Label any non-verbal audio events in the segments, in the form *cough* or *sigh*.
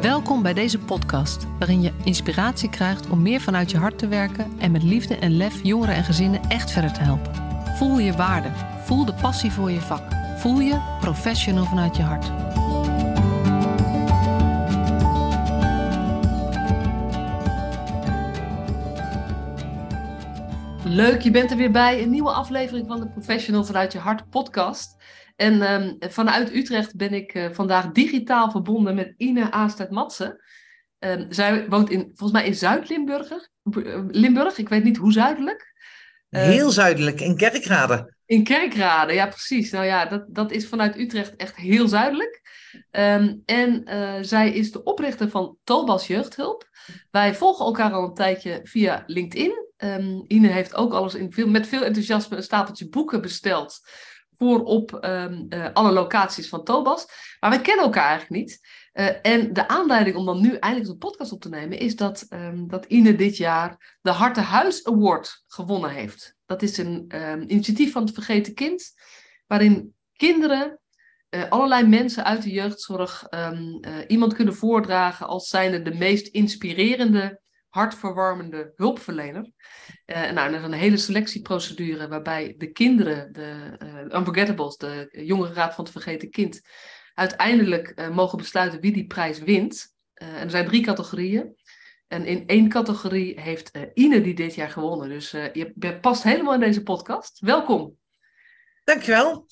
Welkom bij deze podcast, waarin je inspiratie krijgt om meer vanuit je hart te werken en met liefde en lef jongeren en gezinnen echt verder te helpen. Voel je waarde, voel de passie voor je vak, voel je professional vanuit je hart. Leuk, je bent er weer bij. Een nieuwe aflevering van de Professional vanuit je hart podcast. En ehm, vanuit Utrecht ben ik uh, vandaag digitaal verbonden met Ine Aastad-Matsen. Um, zij woont in, volgens mij in Zuid-Limburg. Uh, Limburg, ik weet niet hoe zuidelijk. Uh, heel zuidelijk, in Kerkrade. In Kerkrade, ja precies. Nou ja, dat, dat is vanuit Utrecht echt heel zuidelijk. Um, en zij is de oprichter van Tolbas Jeugdhulp. Wij volgen elkaar al een tijdje via LinkedIn. Um, Ine heeft ook alles in veel, met veel enthousiasme een stapeltje boeken besteld voor op um, uh, alle locaties van Tobas. Maar we kennen elkaar eigenlijk niet. Uh, en de aanleiding om dan nu eindelijk een podcast op te nemen is dat, um, dat Ine dit jaar de Harte Huis Award gewonnen heeft. Dat is een initiatief van het Vergeten Kind, waarin kinderen, uh, allerlei mensen uit de jeugdzorg iemand kunnen voordragen als zijnde de meest inspirerende hartverwarmende hulpverlener. Uh, nou, dat is een hele selectieprocedure waarbij de kinderen, de uh, Unforgettables, de jongerenraad van het vergeten kind, uiteindelijk uh, mogen besluiten wie die prijs wint. en er zijn drie categorieën. En in één categorie heeft Ine die dit jaar gewonnen. Dus je past helemaal in deze podcast. Welkom. Dankjewel.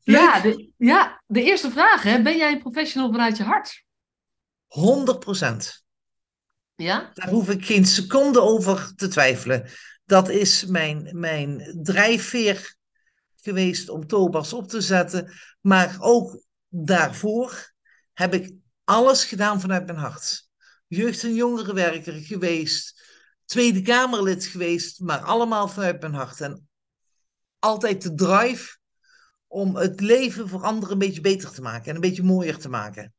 Ja de, ja, de eerste vraag. Hè. Ben jij een professional vanuit je hart? 100 procent. Ja? Daar hoef ik geen seconde over te twijfelen. Dat is mijn, mijn drijfveer geweest om Tobas op te zetten. Maar ook daarvoor heb ik alles gedaan vanuit mijn hart. Jeugd- en jongerenwerker geweest, Tweede Kamerlid geweest, maar allemaal vanuit mijn hart. En altijd de drive om het leven voor anderen een beetje beter te maken en een beetje mooier te maken.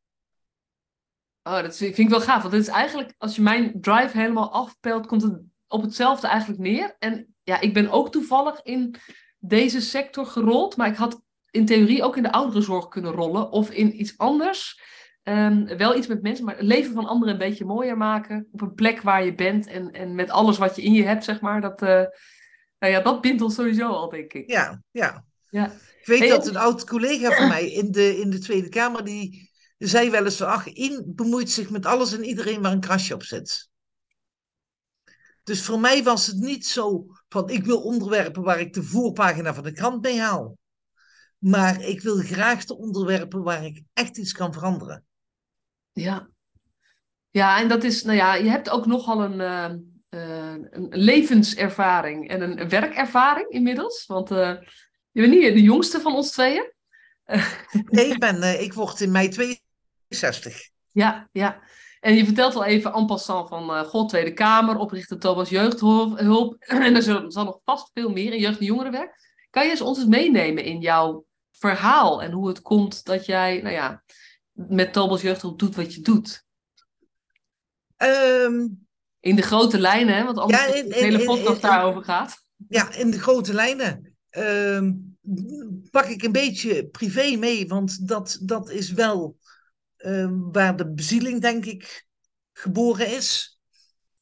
Oh, dat vind ik wel gaaf. Want het is eigenlijk, als je mijn drive helemaal afpelt, komt het op hetzelfde eigenlijk neer. En ja, ik ben ook toevallig in deze sector gerold, maar ik had in theorie ook in de ouderenzorg kunnen rollen of in iets anders. Um, wel iets met mensen, maar het leven van anderen een beetje mooier maken. Op een plek waar je bent en, en met alles wat je in je hebt, zeg maar. Dat, uh, nou ja, dat bindt ons sowieso al, denk ik. Ja, ja. ja. Ik weet hey, dat een oud collega van mij in de, in de Tweede Kamer, die zei wel eens ach, in bemoeit zich met alles en iedereen waar een krasje op zit. Dus voor mij was het niet zo van, ik wil onderwerpen waar ik de voorpagina van de krant mee haal. Maar ik wil graag de onderwerpen waar ik echt iets kan veranderen. Ja. Ja, en dat is, nou ja, je hebt ook nogal een, uh, uh, een levenservaring en een werkervaring inmiddels. Want uh, je bent niet de jongste van ons tweeën. nee, ik, ben, ik word in mei 62. Ja, ja. En je vertelt al even en passant van uh, God, Tweede Kamer, oprichter Thomas Jeugdhulp. *clears throat* en er zal, zal nog vast veel meer in jeugd- en jongerenwerk. Kan je eens ons eens meenemen in jouw verhaal en hoe het komt dat jij, nou ja, met Thomas Jeugdhulp doet wat je doet? Um, in de grote lijnen, hè? Want anders ja, in, de hele podcast daarover gaat. Ja, in de grote lijnen. Um, pak ik een beetje privé mee, want dat, dat is wel uh, waar de bezieling, denk ik, geboren is.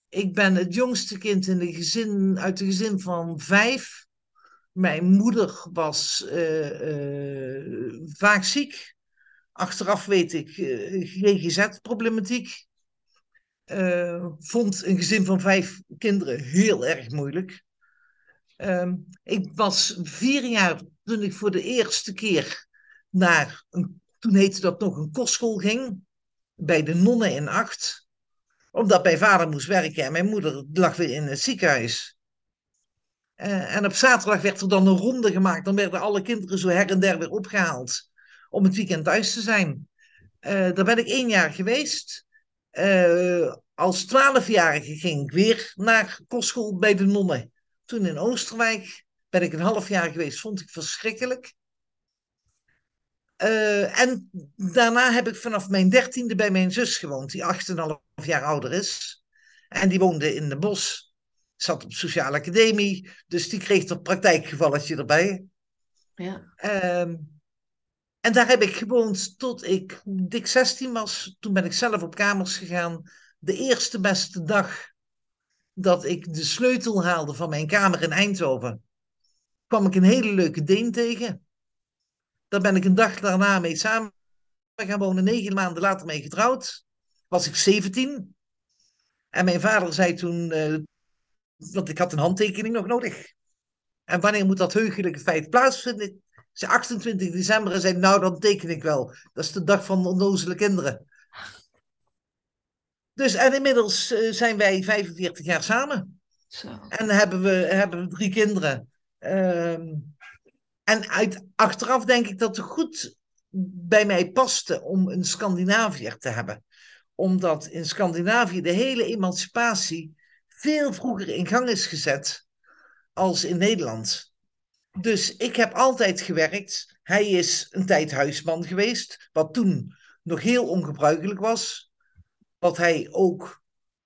Ik ben het jongste kind in de gezin, uit een gezin van vijf. Mijn moeder was uh, uh, vaak ziek. Achteraf weet ik GGZ-problematiek. vond een gezin van vijf kinderen heel erg moeilijk. Ehm, ik was vier jaar toen ik voor de eerste keer naar een toen heette dat nog een kostschool ging, bij de nonnen in acht. Omdat mijn vader moest werken en mijn moeder lag weer in het ziekenhuis. Uh, en op zaterdag werd er dan een ronde gemaakt. Dan werden alle kinderen zo her en der weer opgehaald. Om het weekend thuis te zijn. Uh, daar ben ik één jaar geweest. Uh, als twaalfjarige ging ik weer naar kostschool bij de nonnen. Toen in Oosterwijk ben ik een half jaar geweest. Vond ik verschrikkelijk. Uh, en daarna heb ik vanaf mijn dertiende bij mijn zus gewoond, die 8,5 jaar ouder is. En die woonde in de bos, zat op sociale academie, dus die kreeg er praktijkgevalletje erbij. Ja. Uh, En daar heb ik gewoond tot ik dik 16 was. Toen ben ik zelf op kamers gegaan. De eerste beste dag dat ik de sleutel haalde van mijn kamer in Eindhoven, kwam ik een hele leuke Deen tegen. Daar ben ik een dag daarna mee samen gaan wonen. Negen maanden later mee getrouwd. Was ik 17. En mijn vader zei toen, uh, want ik had een handtekening nog nodig. En wanneer moet dat heugelijke feit plaatsvinden? Ze 28 december en zei, nou dan teken ik wel. Dat is de dag van de onnozele kinderen. Dus en inmiddels uh, zijn wij 45 jaar samen. Zo. En hebben we, hebben we drie kinderen. Uh, en uit, achteraf denk ik dat het goed bij mij paste om een Scandinaviër te hebben. Omdat in Scandinavië de hele emancipatie veel vroeger in gang is gezet als in Nederland. Dus ik heb altijd gewerkt. Hij is een tijd huisman geweest, wat toen nog heel ongebruikelijk was. Wat hij ook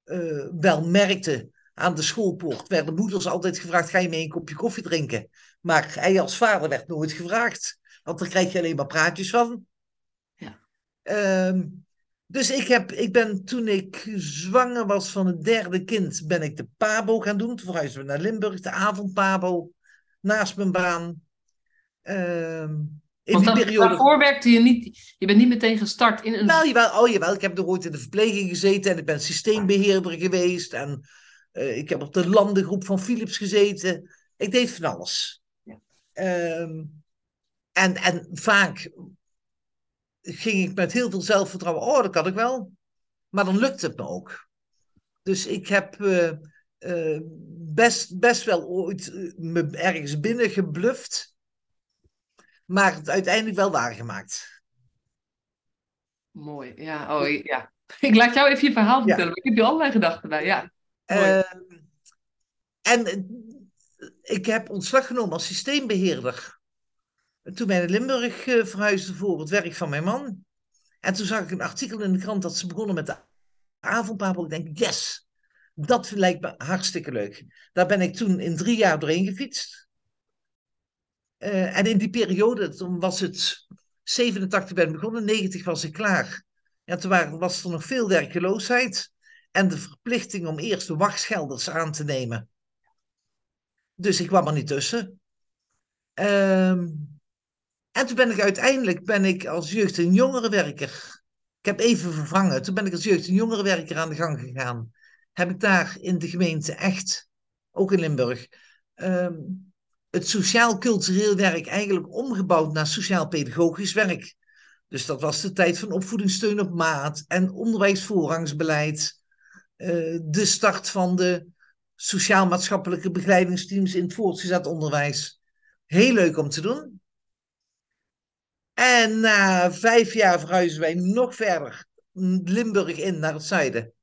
uh, wel merkte aan de schoolpoort, werden moeders altijd gevraagd: ga je mee een kopje koffie drinken? Maar hij als vader werd nooit gevraagd, want daar krijg je alleen maar praatjes van. Ja. Um, dus ik, heb, ik ben toen ik zwanger was van het derde kind, ben ik de Pabo gaan doen. Toen verhuisden we naar Limburg, de avondpabo, naast mijn baan. Ehm, in Want die periode... daarvoor werkte je niet, je bent niet meteen gestart in een... Nou, jawel, oh jawel, ik heb er ooit in de verpleging gezeten en ik ben systeembeheerder geweest. En uh, ik heb op de landengroep van Philips gezeten. Ik deed van alles. Um, en, en vaak ging ik met heel veel zelfvertrouwen, oh, dat kan ik wel. Maar dan lukt het me ook. Dus ik heb uh, uh, best, best wel ooit uh, me ergens binnen gebluft, maar het uiteindelijk wel waargemaakt. Mooi, ja. Oh, ja. *laughs* Ik laat jou even je verhaal vertellen, ja. ik heb hier allerlei gedachten bij, ja. Ehm, en ik heb ontslag genomen als systeembeheerder toen wij naar Limburg uh, verhuisden voor het werk van mijn man. En toen zag ik een artikel in de krant dat ze begonnen met de avondpapel. Ik denk, yes, dat lijkt me hartstikke leuk. Daar ben ik toen in drie jaar doorheen gefietst. Uh, en in die periode, toen was het 87 ben ik begonnen, 90 was ik klaar. En toen waren, was er nog veel werkeloosheid. En de verplichting om eerst de wachtgelders aan te nemen. Dus ik kwam er niet tussen. Ehm en toen ben ik uiteindelijk ben ik als jeugd- en jongerenwerker. Ik heb even vervangen. Toen ben ik als jeugd- en jongerenwerker aan de gang gegaan. Heb ik daar in de gemeente echt, ook in Limburg, um, het sociaal-cultureel werk eigenlijk omgebouwd naar sociaal-pedagogisch werk. Dus dat was de tijd van opvoedingssteun op maat en onderwijsvoorrangsbeleid. Uh, de start van de sociaal-maatschappelijke begeleidingsteams in het voortgezet onderwijs. Heel leuk om te doen. En na vijf jaar verhuizen wij nog verder Limburg in naar het zuiden.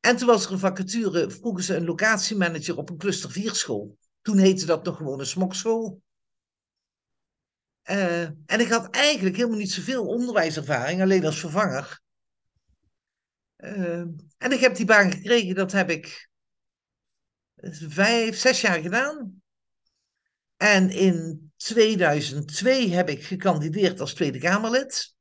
En toen was er een vacature, vroegen ze een locatiemanager op een cluster 4 school. Toen heette dat nog gewoon een smokschool. Uh, en ik had eigenlijk helemaal niet zoveel onderwijservaring, alleen als vervanger. Uh, en ik heb die baan gekregen, dat heb ik vijf, zes jaar gedaan. En in 2002 heb ik gekandideerd als Tweede Kamerlid.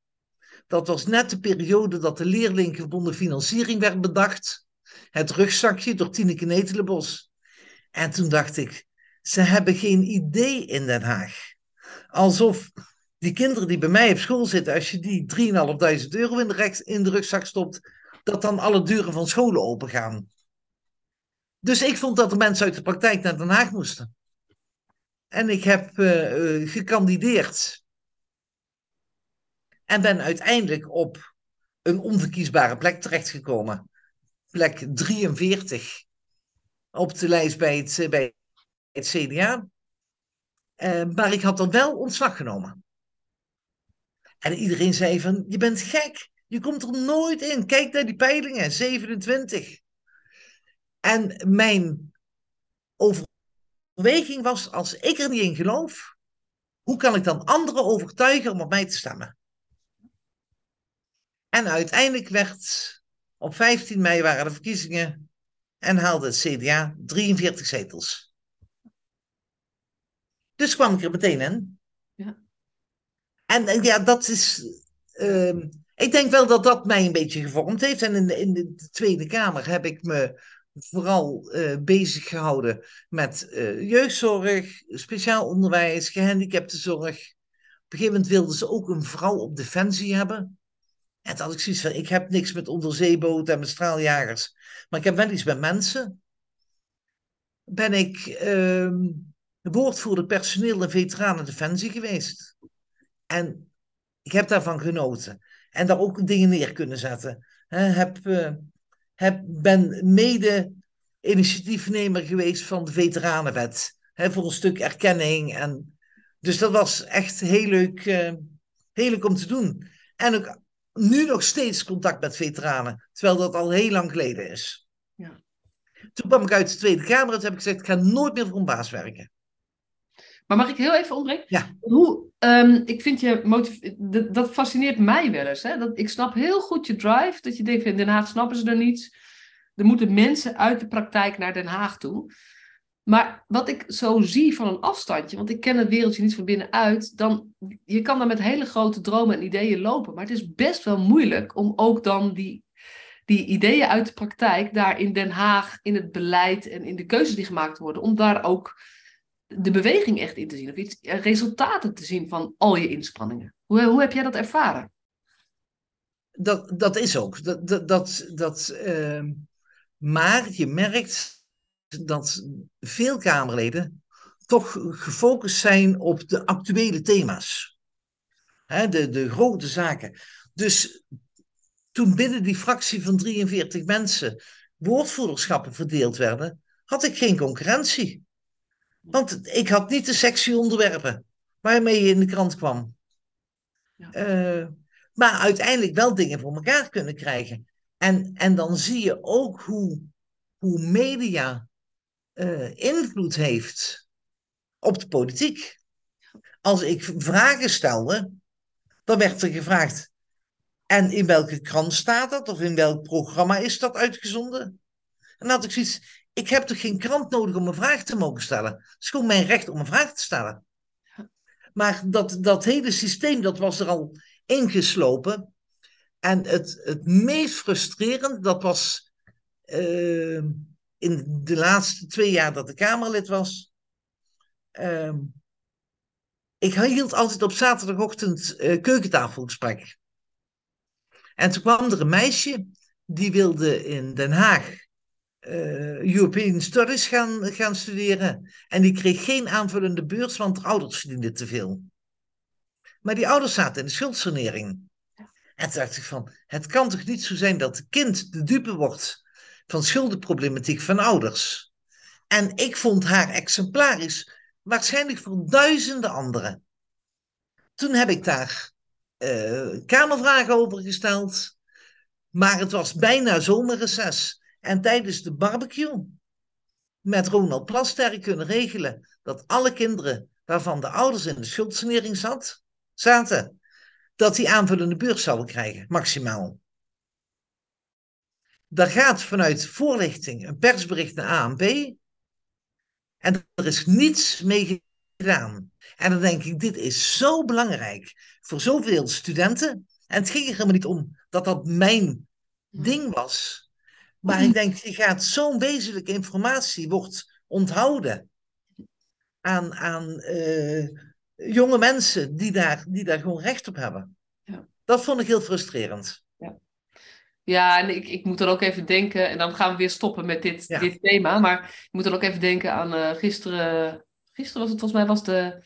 Dat was net de periode dat de leerlinggebonden financiering werd bedacht. Het rugzakje door Tineke Netelenbos. En toen dacht ik, ze hebben geen idee in Den Haag. Alsof die kinderen die bij mij op school zitten, als je die 3.500 euro in de, in de rugzak stopt, dat dan alle deuren van scholen open gaan. Dus ik vond dat de mensen uit de praktijk naar Den Haag moesten. En ik heb uh, gekandideerd. En ben uiteindelijk op een onverkiesbare plek terechtgekomen. Plek 43 op de lijst bij het, eh, het CDA. Maar ik had er wel ontslag genomen. En iedereen zei van, je bent gek. Je komt er nooit in. Kijk naar die peilingen, 27. En mijn over overweging was, als ik er niet in geloof, hoe kan ik dan anderen overtuigen om op mij te stemmen? En uiteindelijk werd op 15 mei waren de verkiezingen en haalde het CDA 43 zetels. Dus kwam ik er meteen in. Ja. En, en ja, dat is. ehm, ik denk wel dat dat mij een beetje gevormd heeft. En in de, in de Tweede Kamer heb ik me vooral eh bezig gehouden met eh, jeugdzorg, speciaal onderwijs, gehandicaptenzorg. Op een gegeven moment wilden ze ook een vrouw op defensie hebben. En toen had ik zoiets van, ik heb niks met onderzeeboten en met straaljagers. Maar ik heb wel iets met mensen. Ben ik ehm woordvoerder personeel en veteranen defensie geweest. En ik heb daarvan genoten. En daar ook dingen neer kunnen zetten. Hè, heb, eh, heb, ben mede initiatiefnemer geweest van de Veteranenwet. Hè, voor een stuk erkenning. En, dus dat was echt heel leuk, eh, heel leuk om te doen. En ook nu nog steeds contact met veteranen. Terwijl dat al heel lang geleden is. Ja. Toen kwam ik uit de Tweede Kamer en toen heb ik gezegd, ik ga nooit meer voor een baas werken. Maar mag ik heel even onderbreken? Ja. Hoe, ehm, ik vind je motiv- dat, dat fascineert mij wel eens. Hè? Dat, ik snap heel goed je drive. Dat je denkt, in Den Haag snappen ze er niets. Er moeten mensen uit de praktijk naar Den Haag toe. Maar wat ik zo zie van een afstandje, want ik ken het wereldje niet van binnenuit, dan je kan dan met hele grote dromen en ideeën lopen. Maar het is best wel moeilijk om ook dan die, die ideeën uit de praktijk daar in Den Haag, in het beleid en in de keuzes die gemaakt worden, om daar ook de beweging echt in te zien. Of iets, eh, resultaten te zien van al je inspanningen. Hoe, hoe heb jij dat ervaren? Dat, dat is ook. Dat, dat, dat, ehm, maar je merkt dat veel Kamerleden toch gefocust zijn op de actuele thema's. Hè, de, de grote zaken. Dus toen binnen die fractie van 43 mensen woordvoerderschappen verdeeld werden, had ik geen concurrentie. Want ik had niet de sexy onderwerpen waarmee je in de krant kwam. Ja. Eh, maar uiteindelijk wel dingen voor elkaar kunnen krijgen. En, en dan zie je ook hoe, hoe media eh, invloed heeft op de politiek. Als ik vragen stelde, dan werd er gevraagd: en in welke krant staat dat? Of in welk programma is dat uitgezonden? En dan had ik zoiets: ik heb toch geen krant nodig om een vraag te mogen stellen? Het is gewoon mijn recht om een vraag te stellen. Maar dat, dat hele systeem, dat was er al ingeslopen. En het, het meest frustrerend, dat was uh, in de laatste twee jaar dat ik Kamerlid was. Uh, ik hield altijd op zaterdagochtend uh, keukentafelgesprek. En toen kwam er een meisje, die wilde in Den Haag uh, European Studies gaan, gaan studeren. En die kreeg geen aanvullende beurs, want haar ouders verdienden te veel. Maar die ouders zaten in de schuldsanering. En toen dacht ik van, het kan toch niet zo zijn dat het kind de dupe wordt van schuldenproblematiek van ouders. En ik vond haar exemplarisch, waarschijnlijk voor duizenden anderen. Toen heb ik daar uh, kamervragen over gesteld. Maar het was bijna zomerreces. En tijdens de barbecue met Ronald Plasterk kunnen regelen dat alle kinderen waarvan de ouders in de schuldsanering zat, zaten, dat die aanvullende beurs zouden krijgen, maximaal. Daar gaat vanuit voorlichting een persbericht naar ANP en er is niets mee gedaan. En dan denk ik, dit is zo belangrijk voor zoveel studenten. En het ging er helemaal niet om dat dat mijn ding was. Maar ik denk, je gaat zo'n wezenlijke informatie wordt onthouden aan, aan uh, jonge mensen die daar, die daar gewoon recht op hebben. Ja. Dat vond ik heel frustrerend. Ja, ja en ik, ik moet dan ook even denken, en dan gaan we weer stoppen met dit, ja. dit thema, maar ik moet dan ook even denken aan uh, gisteren, gisteren was het volgens mij was de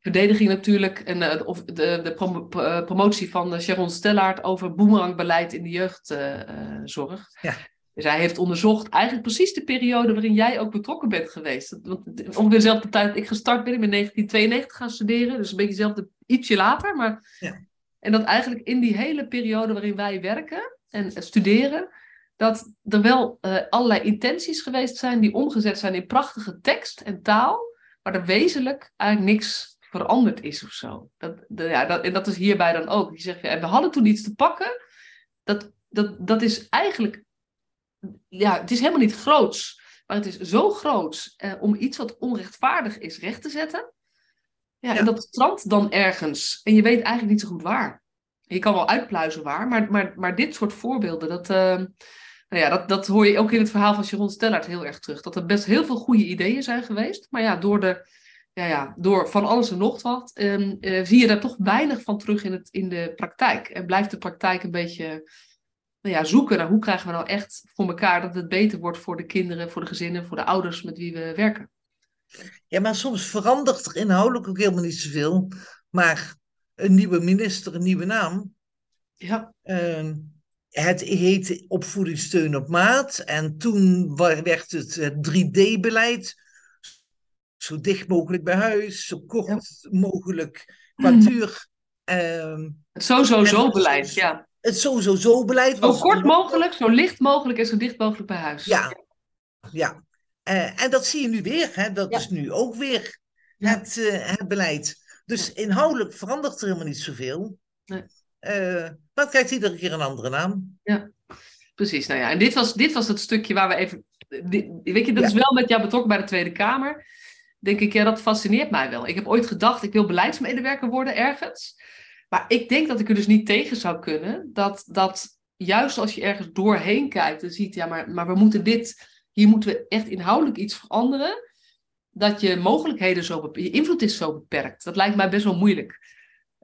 verdediging natuurlijk, en uh, of de, de prom promotie van Sharon Stellaert over boemerangbeleid in de jeugdzorg. ja. Dus hij heeft onderzocht eigenlijk precies de periode waarin jij ook betrokken bent geweest. Want ongeveer dezelfde tijd dat ik gestart ben, ik ben in 1992 gaan studeren, dus een beetje dezelfde, ietsje later. Maar... Ja. En dat eigenlijk in die hele periode waarin wij werken en studeren, dat er wel uh, allerlei intenties geweest zijn die omgezet zijn in prachtige tekst en taal, maar er wezenlijk eigenlijk niks veranderd is of zo. Dat, de, ja, dat, en dat is hierbij dan ook. Die zegt, ja, we hadden toen iets te pakken, dat, dat, dat is eigenlijk ja, het is helemaal niet groots, maar het is zo groots eh, om iets wat onrechtvaardig is recht te zetten. Ja, Ja. en dat strandt dan ergens. En je weet eigenlijk niet zo goed waar. Je kan wel uitpluizen waar, maar, maar, maar dit soort voorbeelden, dat, eh, nou ja, dat, dat hoor je ook in het verhaal van Sharon Stellard heel erg terug. Dat er best heel veel goede ideeën zijn geweest. Maar ja, door, de, ja, ja, door van alles en nog wat, ehm, eh, zie je daar toch weinig van terug in, het, in de praktijk. En blijft de praktijk een beetje nou ja, zoeken naar hoe krijgen we nou echt voor elkaar dat het beter wordt voor de kinderen, voor de gezinnen, voor de ouders met wie we werken. Ja, maar soms verandert er inhoudelijk ook helemaal niet zoveel. Maar een nieuwe minister, een nieuwe naam. Ja, Ehm, het heette opvoedingssteun op maat. En toen werd het het 3D-beleid. Zo dicht mogelijk bij huis, zo kort mogelijk qua duur. Ehm, het zo-zo-zo En- beleid, ja. Het zo-zo-zo-beleid Zo was... kort mogelijk, zo licht mogelijk en zo dicht mogelijk bij huis. Ja, ja. Eh, en dat zie je nu weer. Hè? Dat Ja. is nu ook weer Ja. het, eh, het beleid. Dus inhoudelijk verandert er helemaal niet zoveel. Nee. Eh, maar het krijgt iedere keer een andere naam. Precies, nou ja. En dit was, dit was het stukje waar we even... dit- weet je, dat Ja. is wel met jou betrokken bij de Tweede Kamer. Denk ik, ja, dat fascineert mij wel. Ik heb ooit gedacht, ik wil beleidsmedewerker worden ergens. Maar ik denk dat ik er dus niet tegen zou kunnen. Dat, dat juist als je ergens doorheen kijkt en ziet, ja, maar, maar we moeten dit... Hier moeten we echt inhoudelijk iets veranderen. Dat je mogelijkheden zo... Je invloed is zo beperkt. Dat lijkt mij best wel moeilijk.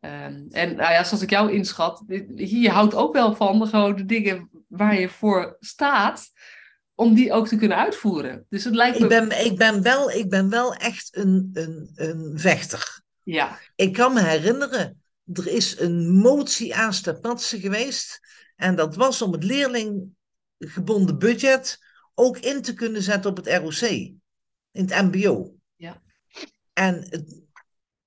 Ehm, en nou ja, zoals ik jou inschat, je, houdt ook wel van gewoon de dingen waar je voor staat, om die ook te kunnen uitvoeren. Dus het lijkt me... Ik ben, ik ben, wel, ik ben wel echt een, een, een vechter. Ja, Ik kan me herinneren, er is een motie aan Stapatse geweest. En dat was om het leerlinggebonden budget ook in te kunnen zetten op het ROC. In het MBO. Ja. En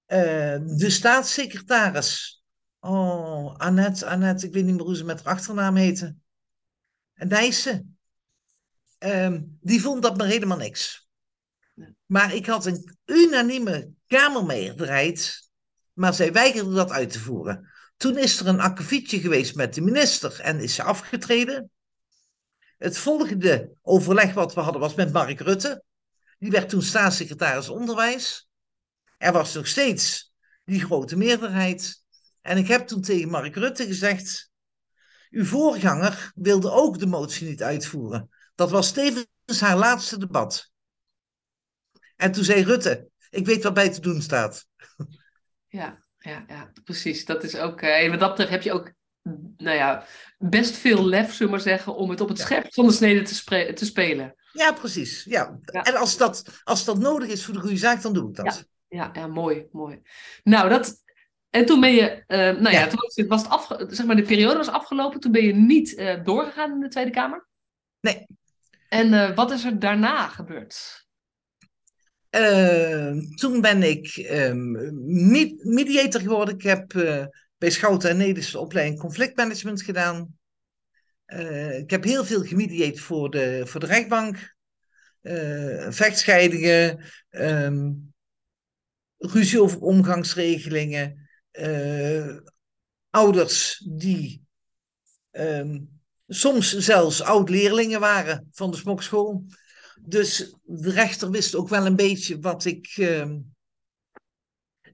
eh, de staatssecretaris, oh, Annette, Annette, ik weet niet meer hoe ze met haar achternaam heette. Nijssen. Ehm, die vond dat maar helemaal niks. Maar ik had een unanieme kamermeerderheid, maar zij weigerde dat uit te voeren. Toen is er een akkefietje geweest met de minister en is ze afgetreden. Het volgende overleg wat we hadden was met Mark Rutte. Die werd toen staatssecretaris onderwijs. Er was nog steeds die grote meerderheid. En ik heb toen tegen Mark Rutte gezegd: Uw voorganger wilde ook de motie niet uitvoeren. Dat was tevens haar laatste debat. En toen zei Rutte: Ik weet wat bij te doen staat. Ja, ja, ja, precies. Dat is ook... eh, en wat dat betreft heb je ook, nou ja, best veel lef, zullen we maar zeggen, om het op het Ja. scherpst van de snede te, spelen. Ja, precies. Ja. Ja. En als dat, als dat nodig is voor de goede zaak, dan doe ik dat. Ja, ja, mooi, mooi. Nou, dat... En toen ben je, eh, nou ja, Ja. toen was, het afge, zeg maar, de periode was afgelopen. Toen ben je niet eh, doorgegaan in de Tweede Kamer. Nee. En wat is er daarna gebeurd? Eh, toen ben ik ehm, me- mediator geworden. Ik heb eh, bij Schouten en de opleiding conflictmanagement gedaan. Eh, ik heb heel veel gemediate voor de, voor de rechtbank. Eh, vechtscheidingen, ehm, ruzie over omgangsregelingen, ouders die ehm, soms zelfs oud-leerlingen waren van de smokschool. Dus de rechter wist ook wel een beetje wat ik, ehm,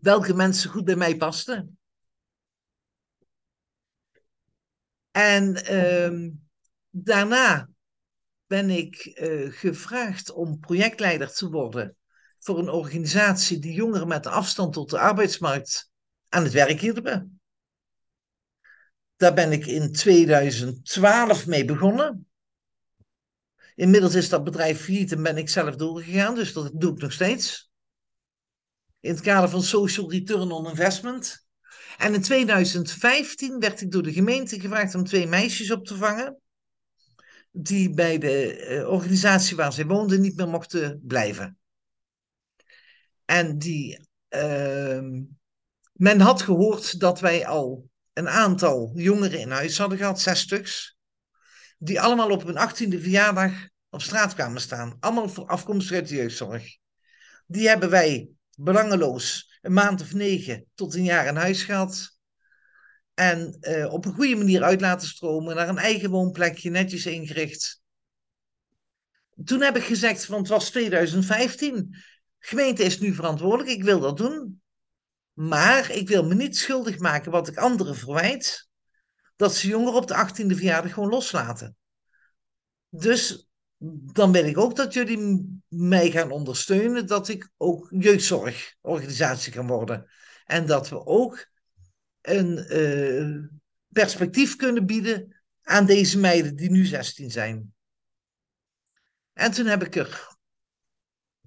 welke mensen goed bij mij pasten. En ehm, daarna ben ik eh, gevraagd om projectleider te worden voor een organisatie die jongeren met afstand tot de arbeidsmarkt aan het werk hielpen. Daar ben ik in 2012 mee begonnen. Inmiddels is dat bedrijf failliet en ben ik zelf doorgegaan, dus dat doe ik nog steeds. In het kader van Social Return on Investment. En in 2015 werd ik door de gemeente gevraagd om twee meisjes op te vangen. Die bij de eh, organisatie waar zij woonden niet meer mochten blijven. En die, ehm, men had gehoord dat wij al een aantal jongeren in huis hadden gehad, zes stuks. Die allemaal op hun achttiende verjaardag op straat kwamen staan. Allemaal voor afkomstig uit de jeugdzorg. Die hebben wij belangeloos een maand of negen tot een jaar in huis gehad. En eh, op een goede manier uit laten stromen, naar een eigen woonplekje, netjes ingericht. Toen heb ik gezegd, want het was 2015, gemeente is nu verantwoordelijk, ik wil dat doen. Maar ik wil me niet schuldig maken wat ik anderen verwijt, dat ze jongeren op de 18e verjaardag gewoon loslaten. Dus dan wil ik ook dat jullie mij gaan ondersteunen, dat ik ook jeugdzorgorganisatie kan worden. En dat we ook een uh, perspectief kunnen bieden aan deze meiden die nu 16 zijn. En toen heb ik er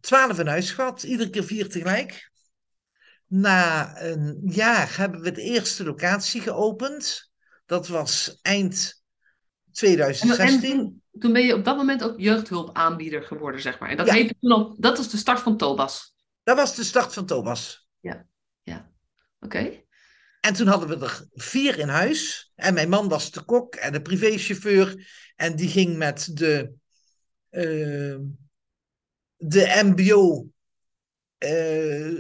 12 in huis gehad, iedere keer vier tegelijk. Na een jaar hebben we de eerste locatie geopend. Dat was eind 2016 toen ben je op dat moment ook jeugdhulpaanbieder geworden, zeg maar. En dat, heette toen al, dat was de start van Tobas. Dat was de start van Tobas. Ja, ja. Oké. En toen hadden we er vier in huis. En mijn man was de kok en de privéchauffeur. En die ging met de, uh, de MBO uh,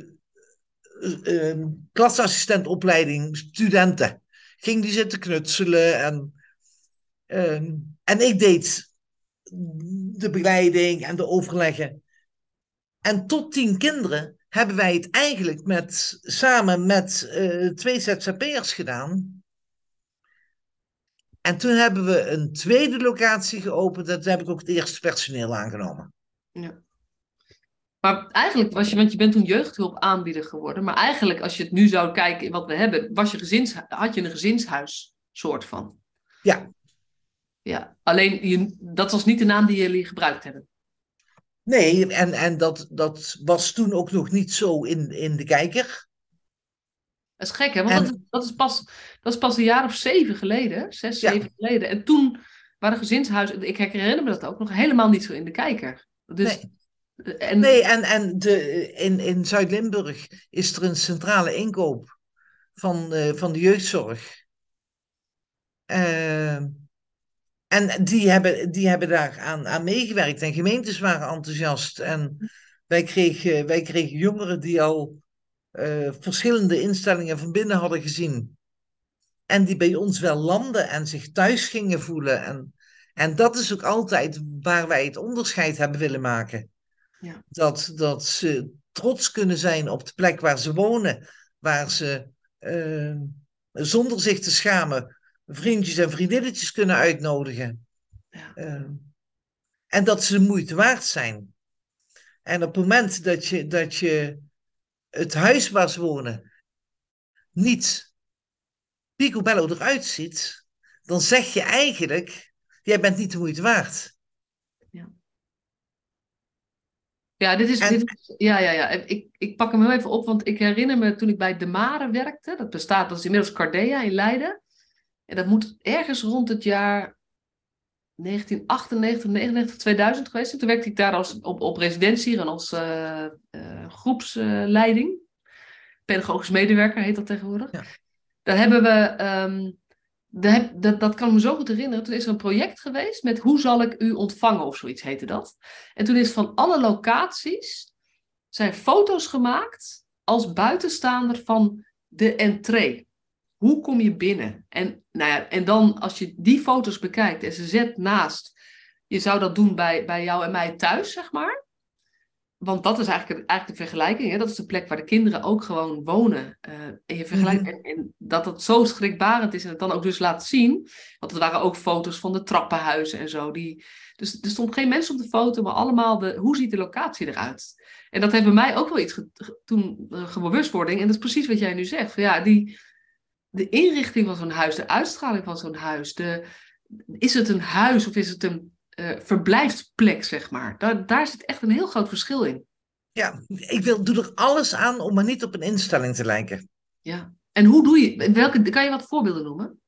uh, klasassistentopleiding studenten. Ging die zitten knutselen en Ehm, en ik deed de begeleiding en de overleggen. En tot tien kinderen hebben wij het eigenlijk met, samen met uh, twee ZZP'ers gedaan. En toen hebben we een tweede locatie geopend. En toen heb ik ook het eerste personeel aangenomen. Ja. Maar eigenlijk was je, want je bent toen jeugdhulp aanbieder geworden. Maar eigenlijk, als je het nu zou kijken in wat we hebben, was je gezins, had je een gezinshuis soort van. Ja, ja. Alleen, je, dat was niet de naam die jullie gebruikt hebben. Nee, en, en dat, dat was toen ook nog niet zo in, in de kijker. Dat is gek, hè? Want dat, dat, is pas, dat is pas een jaar of zeven geleden, zes, zeven geleden. En toen waren gezinshuizen, ik herinner me dat ook, nog helemaal niet zo in de kijker. Dus, nee. En, nee, en, en de, in, in Zuid-Limburg is er een centrale inkoop van, uh, van de jeugdzorg. Uh, en die hebben, die hebben daar aan, aan meegewerkt. En gemeentes waren enthousiast. En wij kregen, wij kregen jongeren die al uh, verschillende instellingen van binnen hadden gezien. En die bij ons wel landen en zich thuis gingen voelen. En, en dat is ook altijd waar wij het onderscheid hebben willen maken. Ja. Dat, dat ze trots kunnen zijn op de plek waar ze wonen. Waar ze uh, zonder zich te schamen vriendjes en vriendinnetjes kunnen uitnodigen. Ja. Uh, en dat ze de moeite waard zijn. En op het moment dat je, dat je het huis waar ze wonen niet picobello eruit ziet, dan zeg je eigenlijk, jij bent niet de moeite waard. Ja, ja dit is, dit, ja, ja, ja. Ik, ik pak hem even op, want ik herinner me toen ik bij De Mare werkte, dat bestaat, dat is inmiddels Cardea in Leiden. En dat moet ergens rond het jaar 1998, 99, 2000 geweest zijn. Toen werkte ik daar als, op, op residentie en als uh, uh, groepsleiding. Pedagogisch medewerker heet dat tegenwoordig. Ja. Daar hebben we, um, dat, dat, dat kan me zo goed herinneren. Toen is er een project geweest met hoe zal ik u ontvangen of zoiets heette dat. En toen is van alle locaties zijn foto's gemaakt als buitenstaander van de entree. Hoe kom je binnen? En, nou ja, en dan als je die foto's bekijkt en ze zet naast, je zou dat doen bij, bij jou en mij thuis, zeg maar. Want dat is eigenlijk, eigenlijk de vergelijking. Hè? Dat is de plek waar de kinderen ook gewoon wonen. Uh, en, je vergelijkt, mhm. en, en, dat het zo schrikbarend is en het dan ook dus laat zien. Want er waren ook foto's van de trappenhuizen en zo. Die, dus er stond geen mens op de foto, maar allemaal de, hoe ziet de locatie eruit? En dat heeft bij mij ook wel iets toen uh, bewustwording. En dat is precies wat jij nu zegt. Ja, die, de inrichting van zo'n huis, de uitstraling van zo'n huis. De, is het een huis of is het een uh, verblijfsplek, zeg maar? Daar, daar zit echt een heel groot verschil in. Ja, ik wil, doe er alles aan om maar niet op een instelling te lijken. Ja, en hoe doe je, welke, kan je wat voorbeelden noemen?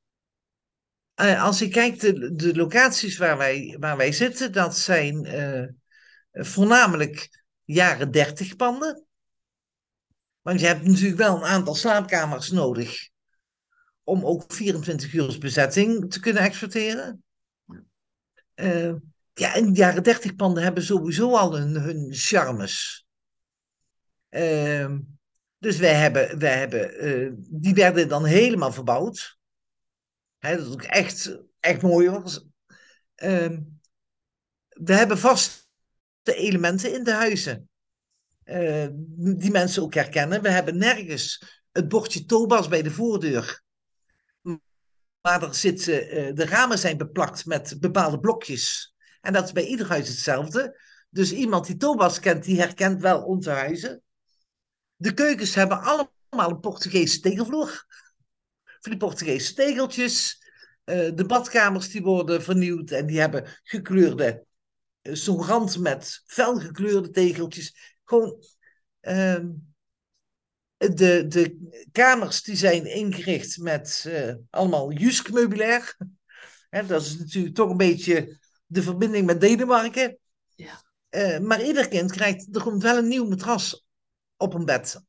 Uh, als ik kijk, de, de locaties waar wij, waar wij zitten, dat zijn uh, voornamelijk jaren dertig panden. Want je hebt natuurlijk wel een aantal slaapkamers nodig om ook 24 uur bezetting te kunnen exporteren. Uh, ja, in de jaren 30 panden hebben sowieso al hun, hun charmes. Uh, dus wij hebben, wij hebben uh, die werden dan helemaal verbouwd. Hè, dat ook echt, echt mooi was. Ehm, we hebben vaste elementen in de huizen. die mensen ook herkennen. We hebben nergens het bordje Tobas bij de voordeur. Maar er zitten, eh, de ramen zijn beplakt met bepaalde blokjes. En dat is bij ieder huis hetzelfde. Dus iemand die Tobas kent, die herkent wel onze huizen. De keukens hebben allemaal een Portugese tegelvloer. Voor die Portugese tegeltjes. Uh, de badkamers die worden vernieuwd en die hebben gekleurde, zo'n rand met felgekleurde tegeltjes. Gewoon, uh, de, de kamers die zijn ingericht met uh, allemaal Jusk meubilair. dat is natuurlijk toch een beetje de verbinding met Denemarken. Ja. Uh, maar ieder kind krijgt, er komt wel een nieuw matras op een bed.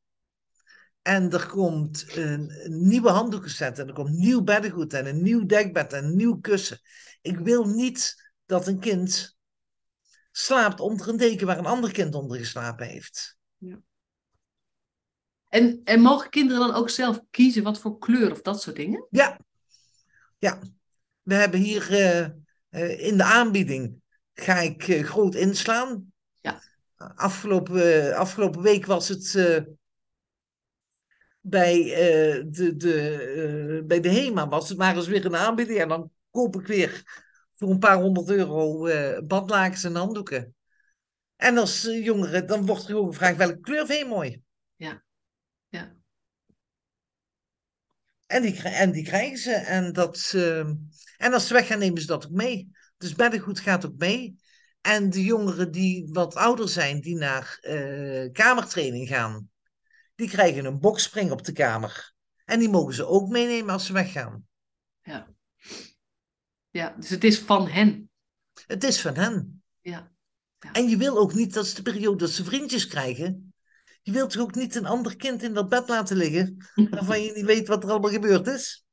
En er komt een, een nieuwe handdoekenset en er komt nieuw beddengoed en een nieuw dekbed en een nieuw kussen. Ik wil niet dat een kind slaapt onder een deken waar een ander kind onder geslapen heeft. Ja. En, en mogen kinderen dan ook zelf kiezen wat voor kleur of dat soort dingen? Ja, ja. We hebben hier uh, uh, in de aanbieding, ga ik uh, groot inslaan. Ja. Afgelopen, afgelopen week was het bij, de, de, bij de HEMA, was het maar eens weer een aanbieding. En dan koop ik weer voor een paar honderd euro badlakens en handdoeken. En als jongere, dan wordt er gewoon gevraagd welke kleur vind je mooi? Ja. Ja. En die, en die krijgen ze. En, dat, uh, en als ze weggaan, nemen ze dat ook mee. Dus beddengoed gaat ook mee. En de jongeren die wat ouder zijn, die naar uh, kamertraining gaan, die krijgen een bokspring op de kamer. En die mogen ze ook meenemen als ze weggaan. Ja. Ja, dus het is van hen. Het is van hen. Ja. ja. En je wil ook niet dat ze de periode dat ze vriendjes krijgen, je wilt toch ook niet een ander kind in dat bed laten liggen, *laughs* waarvan je niet weet wat er allemaal gebeurd is?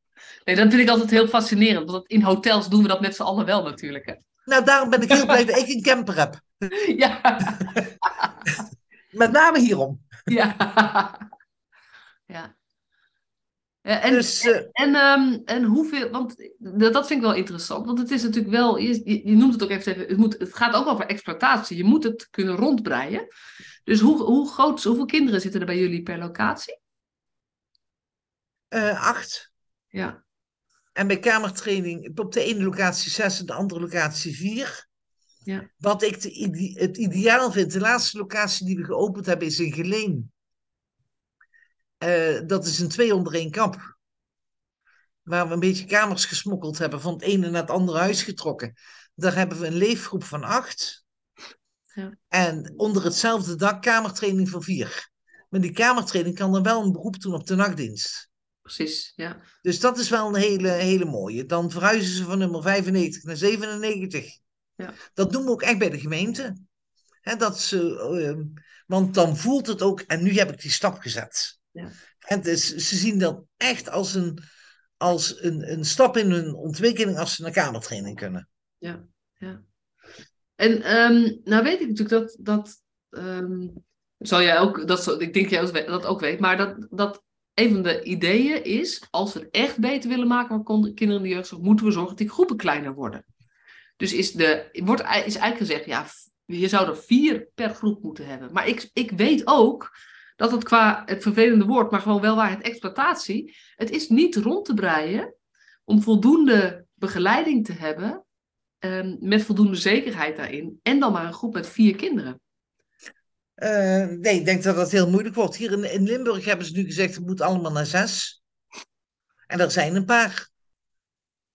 Nee, dat vind ik altijd heel fascinerend. Want in hotels doen we dat met z'n allen wel natuurlijk. Hè. *laughs* Nou, daarom ben ik heel blij dat ik een camper heb. *laughs* Ja. met name hierom. Ja. Ja. ja en, dus, uh, en, um, en hoeveel, want dat, vind ik wel interessant, want het is natuurlijk wel, je, je, je noemt het ook even, het, moet, het gaat ook over exploitatie. Je moet het kunnen rondbreien. Dus hoe, hoe groot, hoeveel kinderen zitten er bij jullie per locatie? Uh, acht. Ja. En bij kamertraining op de ene locatie zes en de andere locatie vier. Ja. Wat ik de, het ideaal vind, de laatste locatie die we geopend hebben is in Geleen. Uh, dat is een twee onder één kamp. Waar we een beetje kamers gesmokkeld hebben, van het ene naar het andere huis getrokken. Daar hebben we een leefgroep van acht. Ja. En onder hetzelfde dak kamertraining voor vier. Maar die kamertraining kan dan wel een beroep doen op de nachtdienst. Precies, ja. Dus dat is wel een hele, hele mooie. Dan verhuizen ze van nummer 95 naar 97. Ja. Dat doen we ook echt bij de gemeente. He, dat ze, uh, want dan voelt het ook, en nu heb ik die stap gezet. Ja. En dus, ze zien dat echt als, een, als een, een stap in hun ontwikkeling als ze naar kamertraining kunnen. Ja, ja. En um, nou weet ik natuurlijk dat, dat um, zal jij ook, dat, ik denk jij dat ook weet, maar dat, dat een van de ideeën is, als we het echt beter willen maken voor kinderen in de jeugdzorg, moeten we zorgen dat die groepen kleiner worden. Dus is, de, wordt, is eigenlijk gezegd, ja, je zou er vier per groep moeten hebben. Maar ik, ik weet ook dat het qua het vervelende woord, maar gewoon wel waar het exploitatie, het is niet rond te breien om voldoende begeleiding te hebben um, met voldoende zekerheid daarin. En dan maar een groep met vier kinderen. Uh, nee, ik denk dat dat heel moeilijk wordt. Hier in, in Limburg hebben ze nu gezegd, het moet allemaal naar zes. En er zijn een paar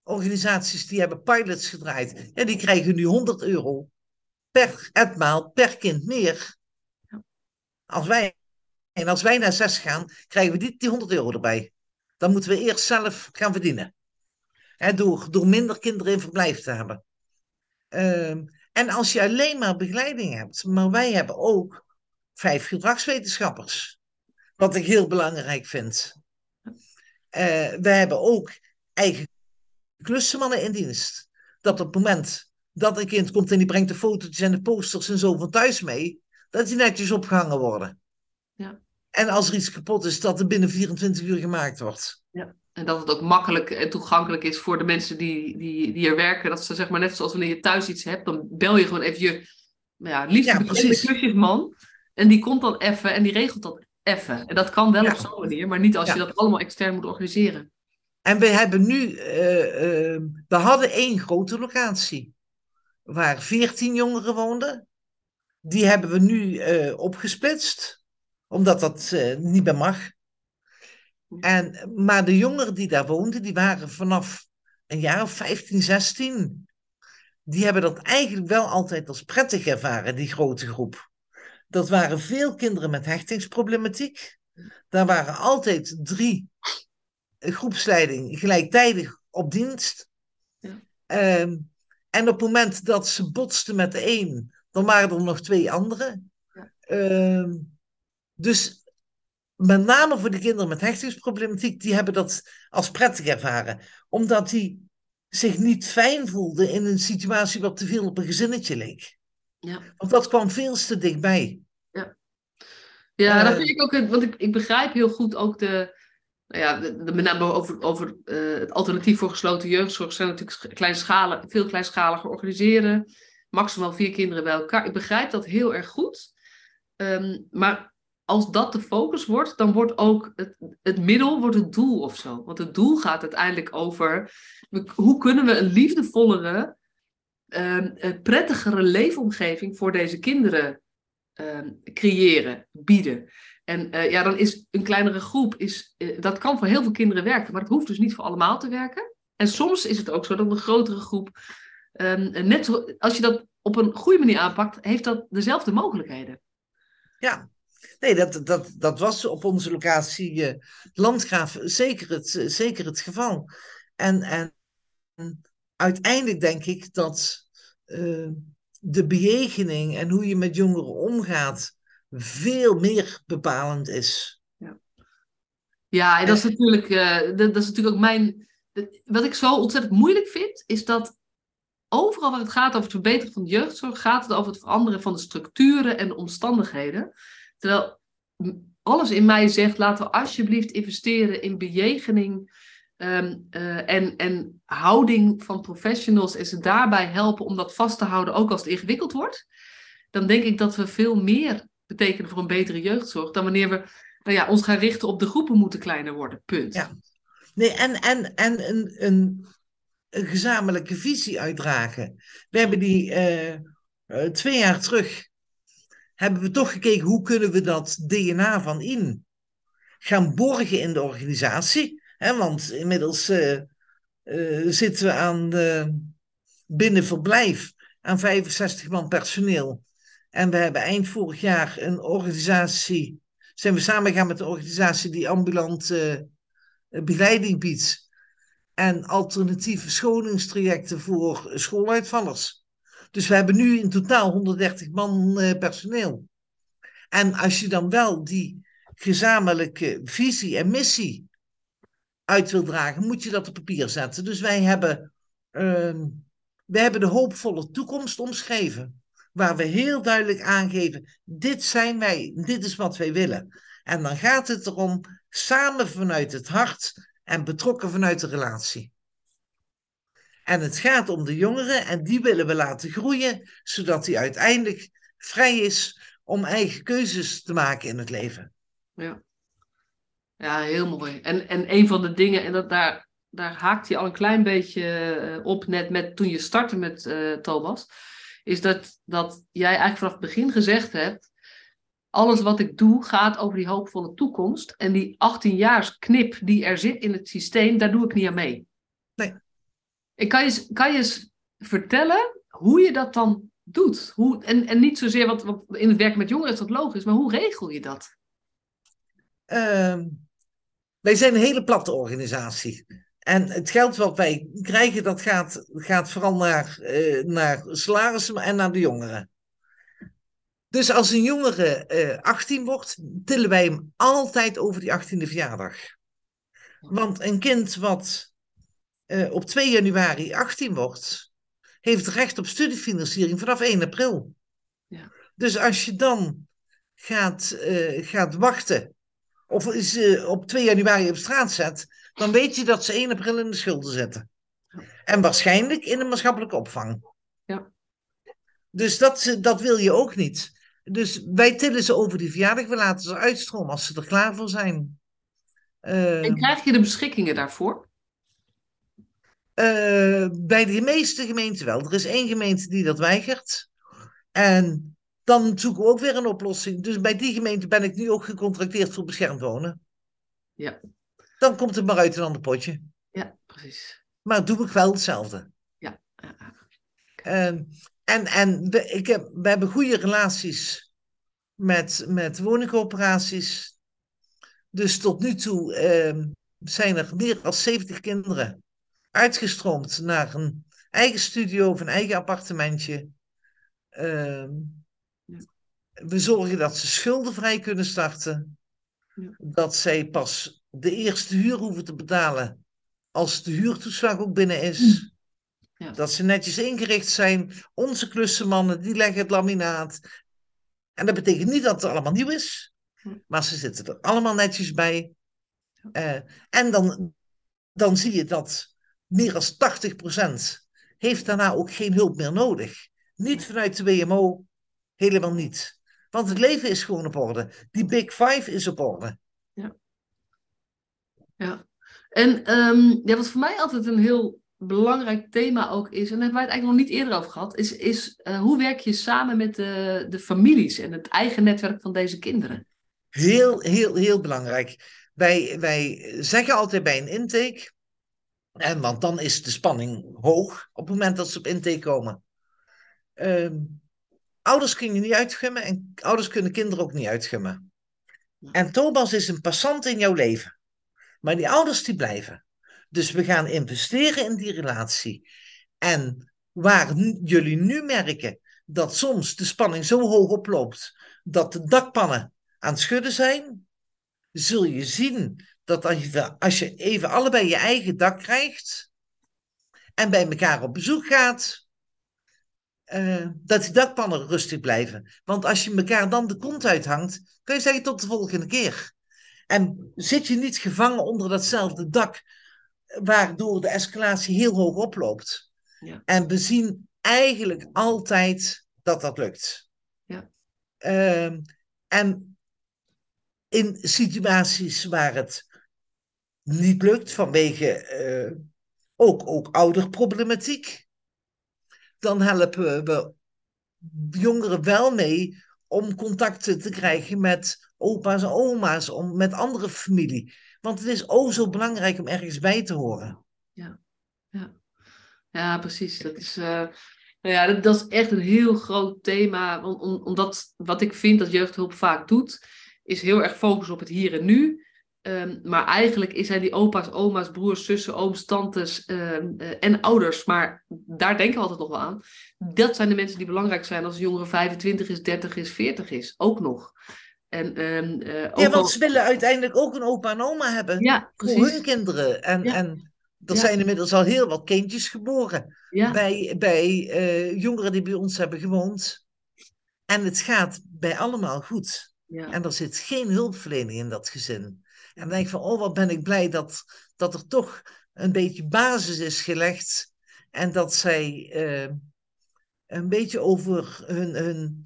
organisaties die hebben pilots gedraaid. En die krijgen nu 100 euro per etmaal, per kind meer. Als wij, en als wij naar zes gaan, krijgen we die, die 100 euro erbij. Dan moeten we eerst zelf gaan verdienen. He, door, door minder kinderen in verblijf te hebben. Um, en als je alleen maar begeleiding hebt, maar wij hebben ook vijf gedragswetenschappers, wat ik heel belangrijk vind. Uh, we hebben ook eigen klussenmannen in dienst. Dat op het moment dat een kind komt en die brengt de foto's en de posters en zo van thuis mee, dat die netjes opgehangen worden. Ja. En als er iets kapot is, dat er binnen 24 uur gemaakt wordt. Ja. En dat het ook makkelijk en toegankelijk is voor de mensen die, die, die er werken. Dat ze zeg maar net zoals wanneer je thuis iets hebt, dan bel je gewoon even je ja, liefste Ja, precies. klusjesman. En die komt dan even en die regelt dat even. En dat kan wel Ja. op zo'n manier, maar niet als Ja. je dat allemaal extern moet organiseren. En we hebben nu, eh, eh, we hadden één grote locatie waar 14 jongeren woonden. Die hebben we nu eh, opgesplitst, omdat dat niet meer mag. En, maar de jongeren die daar woonden, die waren vanaf een jaar of 15, 16. Die hebben dat eigenlijk wel altijd als prettig ervaren, die grote groep. Dat waren veel kinderen met hechtingsproblematiek. Daar waren altijd drie groepsleiding gelijktijdig op dienst. Ja. Ehm, en op het moment dat ze botsten met de een, dan waren er nog twee anderen. Ja. Ehm, dus met name voor de kinderen met hechtingsproblematiek, die hebben dat als prettig ervaren. Omdat die zich niet fijn voelden in een situatie wat te veel op een gezinnetje leek. Ja. Want dat kwam veel te dichtbij. Ja, dat Eh, vind ik ook, want ik, ik begrijp heel goed ook de, nou ja, de, de, met name over, over eh, het alternatief voor gesloten jeugdzorg zijn natuurlijk kleinschalig, veel kleinschaliger organiseren, maximaal vier kinderen bij elkaar. Ik begrijp dat heel erg goed, Ehm, maar als dat de focus wordt, dan wordt ook het, het middel wordt het doel of zo. Want het doel gaat uiteindelijk over hoe kunnen we een liefdevollere, ehm, eh, prettigere leefomgeving voor deze kinderen ehm, creëren, bieden. En eh, ja, dan is een kleinere groep, is, eh, dat kan voor heel veel kinderen werken, maar het hoeft dus niet voor allemaal te werken. En soms is het ook zo dat een grotere groep, ehm, net zo, als je dat op een goede manier aanpakt, heeft dat dezelfde mogelijkheden. Ja, nee, dat, dat, dat was op onze locatie eh, Landgraaf zeker het, zeker het geval. En, en uiteindelijk denk ik dat eh, de bejegening en hoe je met jongeren omgaat veel meer bepalend is. Ja, en dat is natuurlijk, eh, dat, dat is natuurlijk ook mijn. wat ik zo ontzettend moeilijk vind, is dat overal waar het gaat over het verbeteren van de jeugdzorg, gaat het over het veranderen van de structuren en de omstandigheden. Terwijl alles in mij zegt, laten we alsjeblieft investeren in bejegening ehm, eh, en, en houding van professionals en ze daarbij helpen om dat vast te houden, ook als het ingewikkeld wordt. Dan denk ik dat we veel meer betekenen voor een betere jeugdzorg dan wanneer we nou ja, ons gaan richten op de groepen moeten kleiner worden. Punt. Ja. Nee, en, en, en een, een, een gezamenlijke visie uitdragen. We hebben die eh, eh, twee jaar terug, hebben we toch gekeken hoe kunnen we dat DNA van in gaan borgen in de organisatie. Hè, want inmiddels eh, eh, zitten we aan de, binnen verblijf aan 65 man personeel. En we hebben eind vorig jaar een organisatie, zijn we samengegaan met een organisatie die ambulant eh, begeleiding biedt. En alternatieve scholingstrajecten voor schooluitvallers. Dus we hebben nu in totaal 130 man eh, personeel. En als je dan wel die gezamenlijke visie en missie uit wil dragen, moet je dat op papier zetten. Dus wij hebben, wij hebben de hoopvolle toekomst omschreven. Waar we heel duidelijk aangeven, dit zijn wij, dit is wat wij willen. En dan gaat het erom, samen vanuit het hart en betrokken vanuit de relatie. En het gaat om de jongeren en die willen we laten groeien, zodat hij uiteindelijk vrij is om eigen keuzes te maken in het leven. Ja, ja heel mooi. En, en een van de dingen, en dat daar, daar haakt je al een klein beetje eh, op net met toen je startte met eh Thomas, is dat, dat jij eigenlijk vanaf het begin gezegd hebt, alles wat ik doe gaat over die hoopvolle toekomst. En die 18 jaars knip die er zit in het systeem, daar doe ik niet aan mee. Nee. Ik kan je, eens- kan je eens vertellen hoe je dat dan doet? Hoe, en, en niet zozeer, wat, want in het werken met jongeren is dat logisch, maar hoe regel je dat? Ehm, wij zijn een hele platte organisatie. En het geld wat wij krijgen, dat gaat, gaat vooral naar, eh, naar salarissen en naar de jongeren. Dus als een jongere eh 18 wordt, tillen wij hem altijd over die 18e verjaardag. Want een kind wat eh, op 2 januari 18 wordt, heeft recht op studiefinanciering vanaf 1 april. Ja. Dus als je dan gaat, eh, gaat wachten, of ze op 2 januari op straat zet, dan weet je dat ze 1 april in de schulden zitten. En waarschijnlijk in de maatschappelijke opvang. Ja. Dus dat, dat wil je ook niet. Dus wij tillen ze over die verjaardag. We laten ze uitstromen als ze er klaar voor zijn. Uh, en krijg je de beschikkingen daarvoor? Uh, bij de meeste gemeenten wel. Er is één gemeente die dat weigert. En dan zoeken we ook weer een oplossing. Dus bij die gemeente ben ik nu ook gecontracteerd voor beschermd wonen. Ja. Dan komt het maar uit een ander potje. Ja, precies. Maar doe ik wel hetzelfde. Ja. Uh, en en we, ik heb, we hebben goede relaties met, met woningcoöperaties. Dus tot nu toe uh, zijn er meer dan 70 kinderen uitgestroomd naar een eigen studio of een eigen appartementje. Uh, we zorgen dat ze schuldenvrij kunnen starten. Ja. Dat zij pas de eerste huur hoeven te betalen als de huurtoeslag ook binnen is. Ja. Dat ze netjes ingericht zijn. Onze klussenmannen, die leggen het laminaat. En dat betekent niet dat het allemaal nieuw is. Maar ze zitten er allemaal netjes bij. Uh, en dan, dan zie je dat meer dan 80% heeft daarna ook geen hulp meer nodig. Niet vanuit de WMO, helemaal niet. Want het leven is gewoon op orde. Die Big Five is op orde. Ja. Ja. En um, ja, wat voor mij altijd een heel belangrijk thema ook is, en daar hebben wij het eigenlijk nog niet eerder over gehad, is, is uh, hoe werk je samen met de, de families en het eigen netwerk van deze kinderen? Heel, heel, heel belangrijk. Wij, wij zeggen altijd bij een intake, en, want dan is de spanning hoog op het moment dat ze op intake komen. Uh, ouders kun je niet uitgummen en ouders kunnen kinderen ook niet uitgummen. En Tobas is een passant in jouw leven. Maar die ouders die blijven. Dus we gaan investeren in die relatie. En waar jullie nu merken dat soms de spanning zo hoog oploopt dat de dakpannen aan het schudden zijn, zul je zien dat als je, als je even allebei je eigen dak krijgt en bij elkaar op bezoek gaat, uh, dat die dakpannen rustig blijven. Want als je elkaar dan de kont uithangt, kun je zeggen tot de volgende keer. En zit je niet gevangen onder datzelfde dak, waardoor de escalatie heel hoog oploopt. Ja. En we zien eigenlijk altijd dat dat lukt. Ja. Uh, en in situaties waar het niet lukt vanwege uh, ook, ook ouderproblematiek, dan helpen we jongeren wel mee om contacten te krijgen met opa's en oma's, om, met andere familie. Want het is ook zo belangrijk om ergens bij te horen. Ja, ja. ja precies. Dat is, uh, nou ja, dat, is echt een heel groot thema. Om, omdat wat ik vind dat jeugdhulp vaak doet, is heel erg focus op het hier en nu. Um, maar eigenlijk zijn die opa's, oma's, broers, zussen, ooms, tantes um, uh, en ouders, maar daar denken we altijd nog wel aan. Dat zijn de mensen die belangrijk zijn als een jongere 25 is, 30 is, 40 is. Ook nog. En, um, uh, ook ja, want ze willen uiteindelijk ook een opa en oma hebben ja, voor hun kinderen. En, ja. en er ja. zijn inmiddels al heel wat kindjes geboren bij, bij uh, jongeren die bij ons hebben gewoond. En het gaat bij allemaal goed. En er zit geen hulpverlening in dat gezin. En dan denk ik van, oh wat ben ik blij dat, dat er toch een beetje basis is gelegd. En dat zij uh, een beetje over hun, hun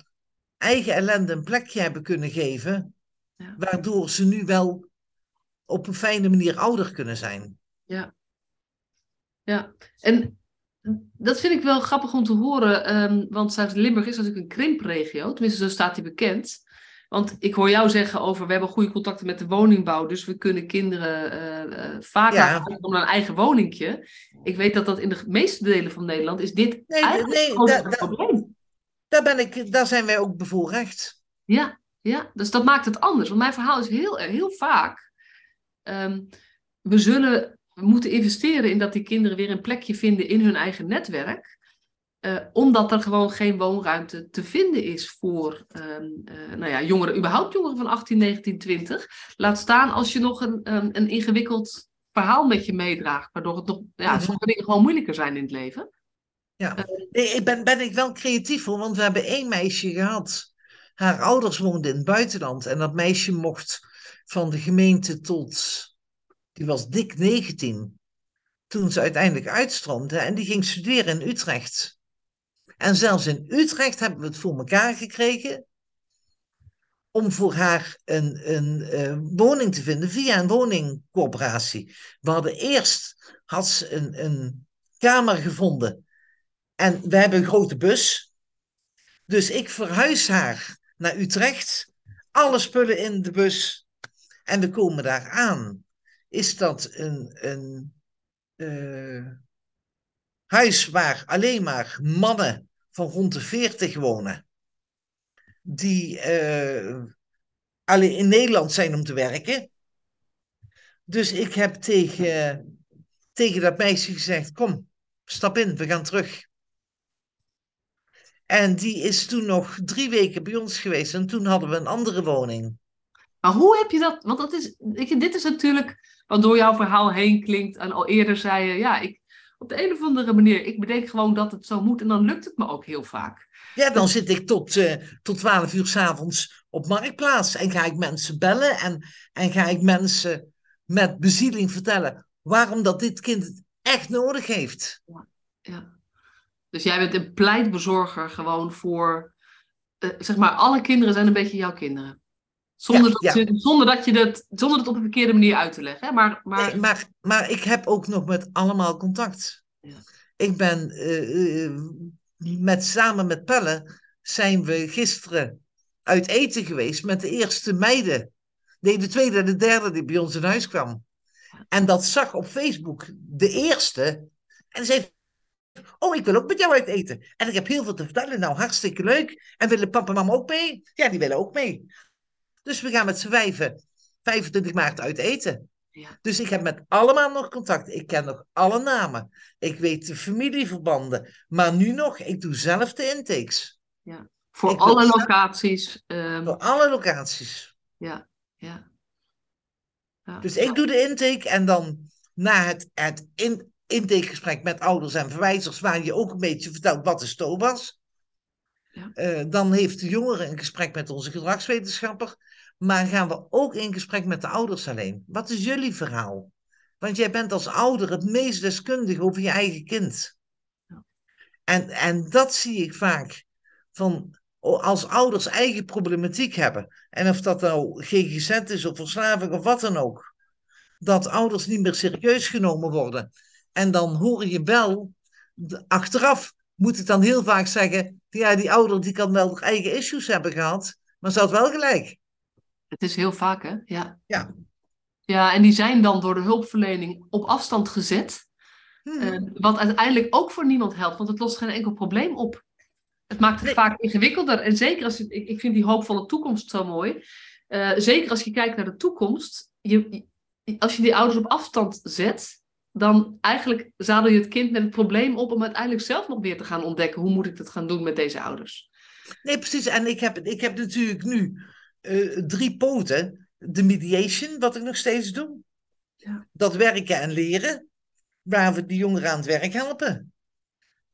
eigen ellende een plekje hebben kunnen geven. Ja. Waardoor ze nu wel op een fijne manier ouder kunnen zijn. Ja. Ja, en dat vind ik wel grappig om te horen. Um, want Zuid-Limburg is natuurlijk een krimpregio. Tenminste, zo staat hij bekend. Want ik hoor jou zeggen over, we hebben goede contacten met de woningbouw, dus we kunnen kinderen uh, uh, vaker ja. om een eigen woningje. Ik weet dat dat in de meeste delen van Nederland is dit nee, eigenlijk nee, da, probleem. Daar, ben ik, daar zijn wij ook bevoorrecht. Ja, ja, dus dat maakt het anders. Want mijn verhaal is heel, heel vaak, um, we zullen moeten investeren in dat die kinderen weer een plekje vinden in hun eigen netwerk. Uh, omdat er gewoon geen woonruimte te vinden is voor uh, uh, nou ja, jongeren, überhaupt jongeren van 18, 19, 20. Laat staan als je nog een, een, een ingewikkeld verhaal met je meedraagt, waardoor het nog, ja, mhm. sommige dingen gewoon moeilijker zijn in het leven. Ja, nee, ik ben, ben ik wel creatief voor, want we hebben één meisje gehad. Haar ouders woonden in het buitenland en dat meisje mocht van de gemeente tot, die was dik 19, toen ze uiteindelijk uitstroomde en die ging studeren in Utrecht. En zelfs in Utrecht hebben we het voor elkaar gekregen om voor haar een, een uh, woning te vinden via een woningcoöperatie. We hadden eerst had ze een, een kamer gevonden en we hebben een grote bus. Dus ik verhuis haar naar Utrecht, alle spullen in de bus en we komen daar aan. Is dat een, een uh, huis waar alleen maar mannen van rond de 40 wonen? die uh, alleen in Nederland zijn om te werken. Dus ik heb tegen, tegen dat meisje gezegd: Kom, stap in, we gaan terug. En die is toen nog drie weken bij ons geweest en toen hadden we een andere woning. Maar hoe heb je dat? Want dat is, dit is natuurlijk wat door jouw verhaal heen klinkt. En al eerder zei je, ja, ik, op de een of andere manier, ik bedenk gewoon dat het zo moet en dan lukt het me ook heel vaak. Ja, dan zit ik tot, uh, tot 12 uur s'avonds op Marktplaats en ga ik mensen bellen en, en ga ik mensen met bezieling vertellen waarom dat dit kind het echt nodig heeft. Ja, ja. Dus jij bent een pleitbezorger gewoon voor, uh, zeg maar, alle kinderen zijn een beetje jouw kinderen. Zonder, ja, dat, ja. zonder, dat je dat, zonder het op een verkeerde manier uit te leggen. Hè? Maar, maar... Nee, maar, maar ik heb ook nog met allemaal contact. Ja. Ik ben uh, met, samen met Pelle zijn we gisteren uit eten geweest met de eerste meiden. Nee, de tweede en de derde die bij ons in huis kwam. En dat zag op Facebook de eerste. En zei: Oh, ik wil ook met jou uit eten. En ik heb heel veel te vertellen. Nou, hartstikke leuk. En willen papa en mama ook mee? Ja, die willen ook mee. Dus we gaan met z'n vijven 25 maart uit eten. Ja. Dus ik heb met allemaal nog contact. Ik ken nog alle namen. Ik weet de familieverbanden. Maar nu nog, ik doe zelf de intakes. Ja. Voor alle locaties. Um... Voor alle locaties. Ja, ja. ja. Dus ik doe de intake en dan na het, het in, intakegesprek met ouders en verwijzers, waar je ook een beetje vertelt wat de sto was. Ja. Uh, dan heeft de jongere een gesprek met onze gedragswetenschapper. Maar gaan we ook in gesprek met de ouders alleen? Wat is jullie verhaal? Want jij bent als ouder het meest deskundig over je eigen kind. En, en dat zie ik vaak. Van, als ouders eigen problematiek hebben. En of dat nou GGZ is of verslaving of wat dan ook. Dat ouders niet meer serieus genomen worden. En dan hoor je wel, achteraf moet ik dan heel vaak zeggen. Ja, die ouder die kan wel eigen issues hebben gehad. Maar ze had wel gelijk. Het is heel vaak, hè? Ja. Ja. Ja, en die zijn dan door de hulpverlening op afstand gezet. Hmm. Uh, wat uiteindelijk ook voor niemand helpt, want het lost geen enkel probleem op. Het maakt het vaak ingewikkelder. En zeker als je, ik, ik vind die hoopvolle toekomst zo mooi. Uh, zeker als je kijkt naar de toekomst. Je, als je die ouders op afstand zet, dan eigenlijk zadel je het kind met het probleem op om uiteindelijk zelf nog weer te gaan ontdekken. Hoe moet ik het gaan doen met deze ouders? Nee, precies. En ik heb, ik heb natuurlijk nu uh, drie poten. De mediation, wat ik nog steeds doe. Ja. Dat werken en leren, waar we de jongeren aan het werk helpen.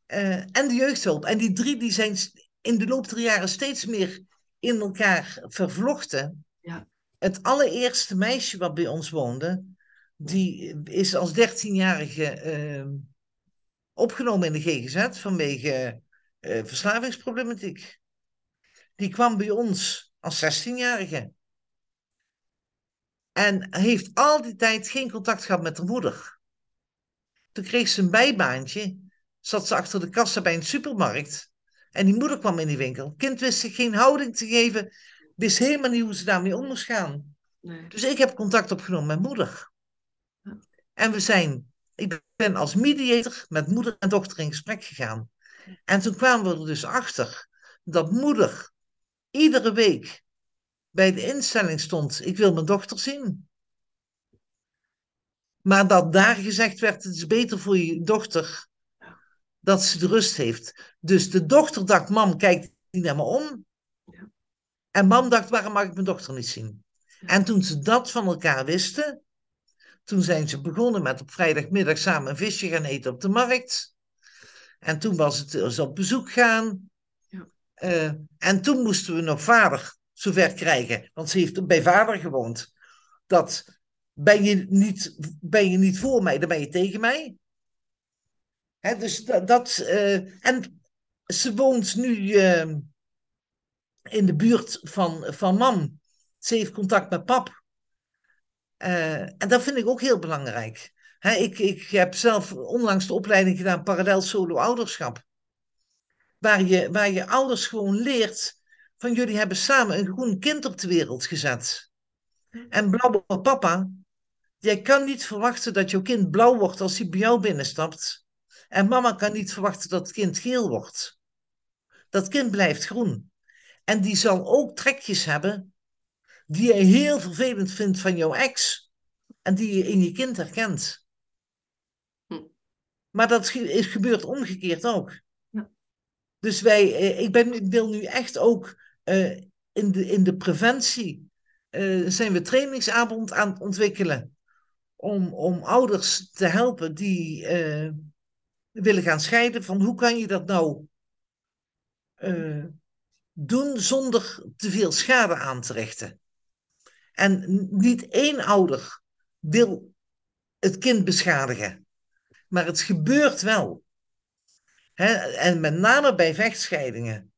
Uh, en de jeugdhulp. En die drie die zijn in de loop der jaren steeds meer in elkaar vervlochten. Ja. Het allereerste meisje wat bij ons woonde, die is als dertienjarige uh, opgenomen in de GGZ vanwege uh, verslavingsproblematiek. Die kwam bij ons als 16-jarige. En heeft al die tijd geen contact gehad met haar moeder. Toen kreeg ze een bijbaantje, zat ze achter de kassa bij een supermarkt. En die moeder kwam in die winkel. Kind wist zich geen houding te geven, wist helemaal niet hoe ze daarmee om moest gaan. Nee. Dus ik heb contact opgenomen met moeder. En we zijn, ik ben als mediator met moeder en dochter in gesprek gegaan. En toen kwamen we er dus achter dat moeder iedere week bij de instelling stond: Ik wil mijn dochter zien. Maar dat daar gezegd werd: Het is beter voor je dochter dat ze de rust heeft. Dus de dochter dacht: Mam, kijk niet naar me om. En mam dacht: Waarom mag ik mijn dochter niet zien? En toen ze dat van elkaar wisten, toen zijn ze begonnen met op vrijdagmiddag samen een visje gaan eten op de markt. En toen was het dus op bezoek gaan. Uh, en toen moesten we nog vader zover krijgen, want ze heeft bij vader gewoond. Dat ben je niet, ben je niet voor mij, dan ben je tegen mij. Hè, dus dat. uh, en ze woont nu uh, in de buurt van, van mam. Ze heeft contact met pap. Eh, en dat vind ik ook heel belangrijk. ik, ik heb zelf onlangs de opleiding gedaan, parallel solo ouderschap. Waar je, waar je ouders gewoon leert van jullie hebben samen een groen kind op de wereld gezet. En blauwe papa, jij kan niet verwachten dat jouw kind blauw wordt als hij bij jou binnenstapt. En mama kan niet verwachten dat het kind geel wordt. Dat kind blijft groen. En die zal ook trekjes hebben die je heel vervelend vindt van jouw ex. En die je in je kind herkent. Hm. Maar dat is gebeurt omgekeerd ook. Dus wij, eh, ik, ben, wil nu echt ook uh, in, de, in de preventie uh, zijn we trainingsavond aan het ontwikkelen. Om, om ouders te helpen die willen gaan scheiden. Van hoe kan je dat nou doen zonder te veel schade aan te richten. En niet één ouder wil het kind beschadigen. Maar het gebeurt wel. En met name bij vechtscheidingen.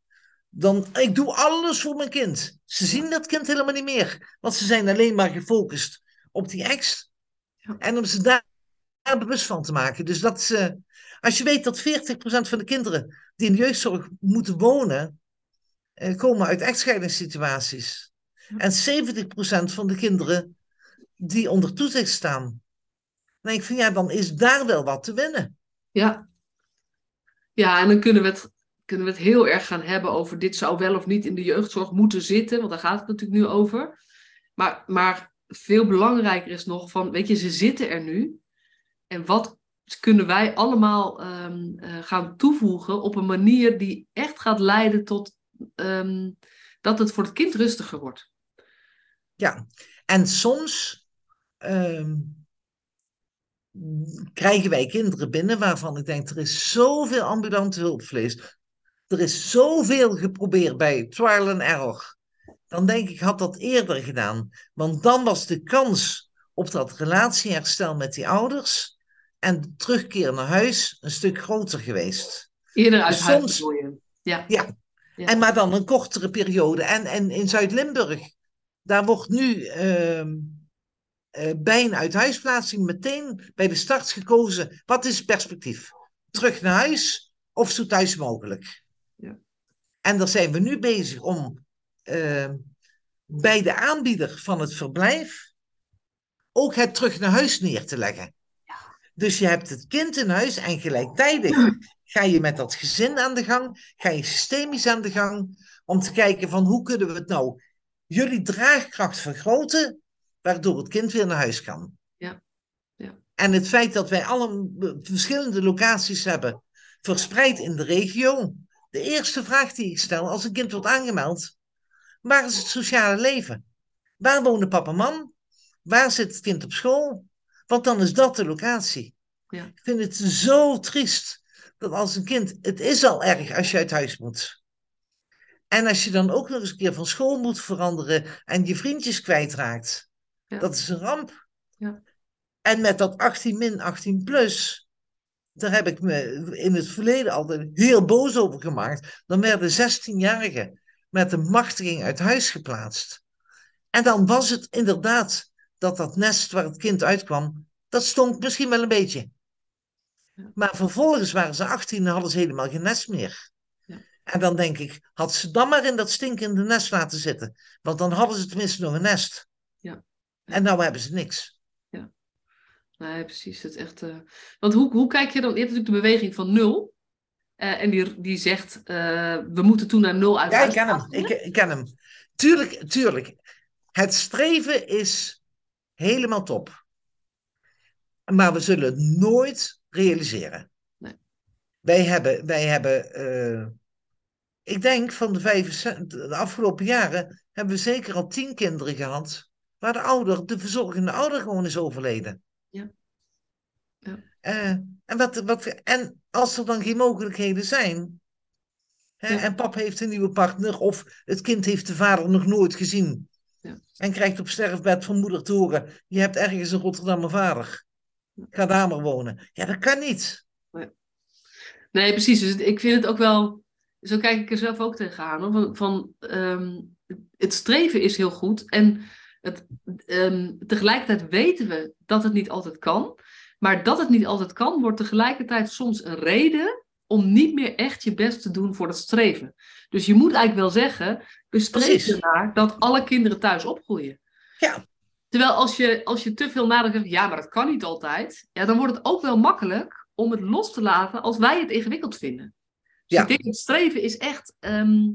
Dan, ik doe alles voor mijn kind. Ze zien dat kind helemaal niet meer. Want ze zijn alleen maar gefocust op die ex. En om ze daar, bewust van te maken. Dus dat ze, als je weet dat 40% van de kinderen die in de jeugdzorg moeten wonen, eh, komen uit echtscheidingssituaties. En 70% van de kinderen die onder toezicht staan. Dan denk ik van ja, dan is daar wel wat te winnen. Ja. Ja, en dan kunnen we het, kunnen we het heel erg gaan hebben over dit zou wel of niet in de jeugdzorg moeten zitten, want daar gaat het natuurlijk nu over. Maar, maar veel belangrijker is nog van, weet je, ze zitten er nu. En wat kunnen wij allemaal um, gaan toevoegen op een manier die echt gaat leiden tot um, dat het voor het kind rustiger wordt? Ja, en soms Ehm, krijgen wij kinderen binnen waarvan ik denk, er is zoveel ambulante hulpvlees. Er is zoveel geprobeerd bij trial and error. Dan denk ik, had dat eerder gedaan. Want dan was de kans op dat relatieherstel met die ouders en de terugkeer naar huis een stuk groter geweest. Eerder uit dus soms, ja. ja. Ja. En maar dan een kortere periode. En, en in Zuid-Limburg, daar wordt nu ehm, uh, bij een uithuisplaatsing meteen bij de start gekozen. Wat is het perspectief? Terug naar huis of zo thuis mogelijk? Ja. En daar zijn we nu bezig om uh, bij de aanbieder van het verblijf ook het terug naar huis neer te leggen. Ja. Dus je hebt het kind in huis en gelijktijdig ga je met dat gezin aan de gang, ga je systemisch aan de gang om te kijken van hoe kunnen we het nou jullie draagkracht vergroten waardoor het kind weer naar huis kan. Ja. ja. En het feit dat wij alle verschillende locaties hebben, verspreid in de regio. De eerste vraag die ik stel als een kind wordt aangemeld, waar is het sociale leven? Waar wonen papa en man? Waar zit het kind op school? Want dan is dat de locatie. Ja. Ik vind het zo triest dat als een kind, het is al erg als je uit huis moet. En als je dan ook nog eens een keer van school moet veranderen en je vriendjes kwijtraakt. Dat is een ramp. Ja. En met dat 18 min 18 plus, daar heb ik me in het verleden altijd heel boos over gemaakt. Dan werden 16-jarigen met een machtiging uit huis geplaatst. En dan was het inderdaad dat dat nest waar het kind uitkwam, dat stonk misschien wel een beetje. Maar vervolgens waren ze 18 en hadden ze helemaal geen nest meer. Ja. En dan denk ik, had ze dan maar in dat stinkende nest laten zitten. Want dan hadden ze tenminste nog een nest. En nou hebben ze niks. Ja, nee, precies. Het echt, uh... Want hoe, hoe kijk je dan? Je hebt natuurlijk de beweging van nul. Uh, en die, die zegt, uh, we moeten toen naar nul uit. Ja, ik ken hem. Ik, ik, ken hem. Tuurlijk, tuurlijk. Het streven is helemaal top. Maar we zullen het nooit realiseren. Nee. Wij hebben, wij hebben ik denk van de, vijf, de afgelopen jaren hebben we zeker al tien kinderen gehad waar de ouder, de verzorgende ouder gewoon is overleden. Ja. ja. Uh, en, wat, wat, en als er dan geen mogelijkheden zijn, hè, en pap heeft een nieuwe partner, of het kind heeft de vader nog nooit gezien, ja. en krijgt op sterfbed van moeder te horen, je hebt ergens een Rotterdamse vader, ga daar maar wonen. Ja, dat kan niet. Nee, precies. Dus ik vind het ook wel zo kijk ik er zelf ook tegenaan. Hoor. Van, van ehm, het streven is heel goed. En het, ehm, tegelijkertijd weten we dat het niet altijd kan. Maar dat het niet altijd kan, wordt tegelijkertijd soms een reden om niet meer echt je best te doen voor dat streven. Dus je moet eigenlijk wel zeggen, we streven ernaar dat alle kinderen thuis opgroeien. Ja. Terwijl als je, als je te veel nadenkt, ja, maar dat kan niet altijd, ja, dan wordt het ook wel makkelijk om het los te laten als wij het ingewikkeld vinden. Dus ja. ik denk, het streven is echt... Ehm,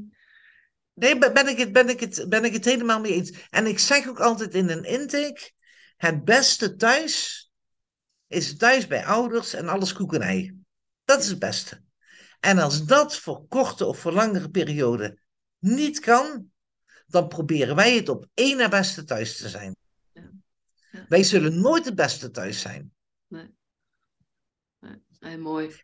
nee, ben ik, het, ben, ik het, ben ik het helemaal mee eens. En ik zeg ook altijd in een intake, het beste thuis is thuis bij ouders en alles koekenij. Dat is het beste. En als dat voor korte of voor langere periode niet kan, dan proberen wij het op één na beste thuis te zijn. Ja. Ja. Wij zullen nooit het beste thuis zijn. Nee. nee. mooi.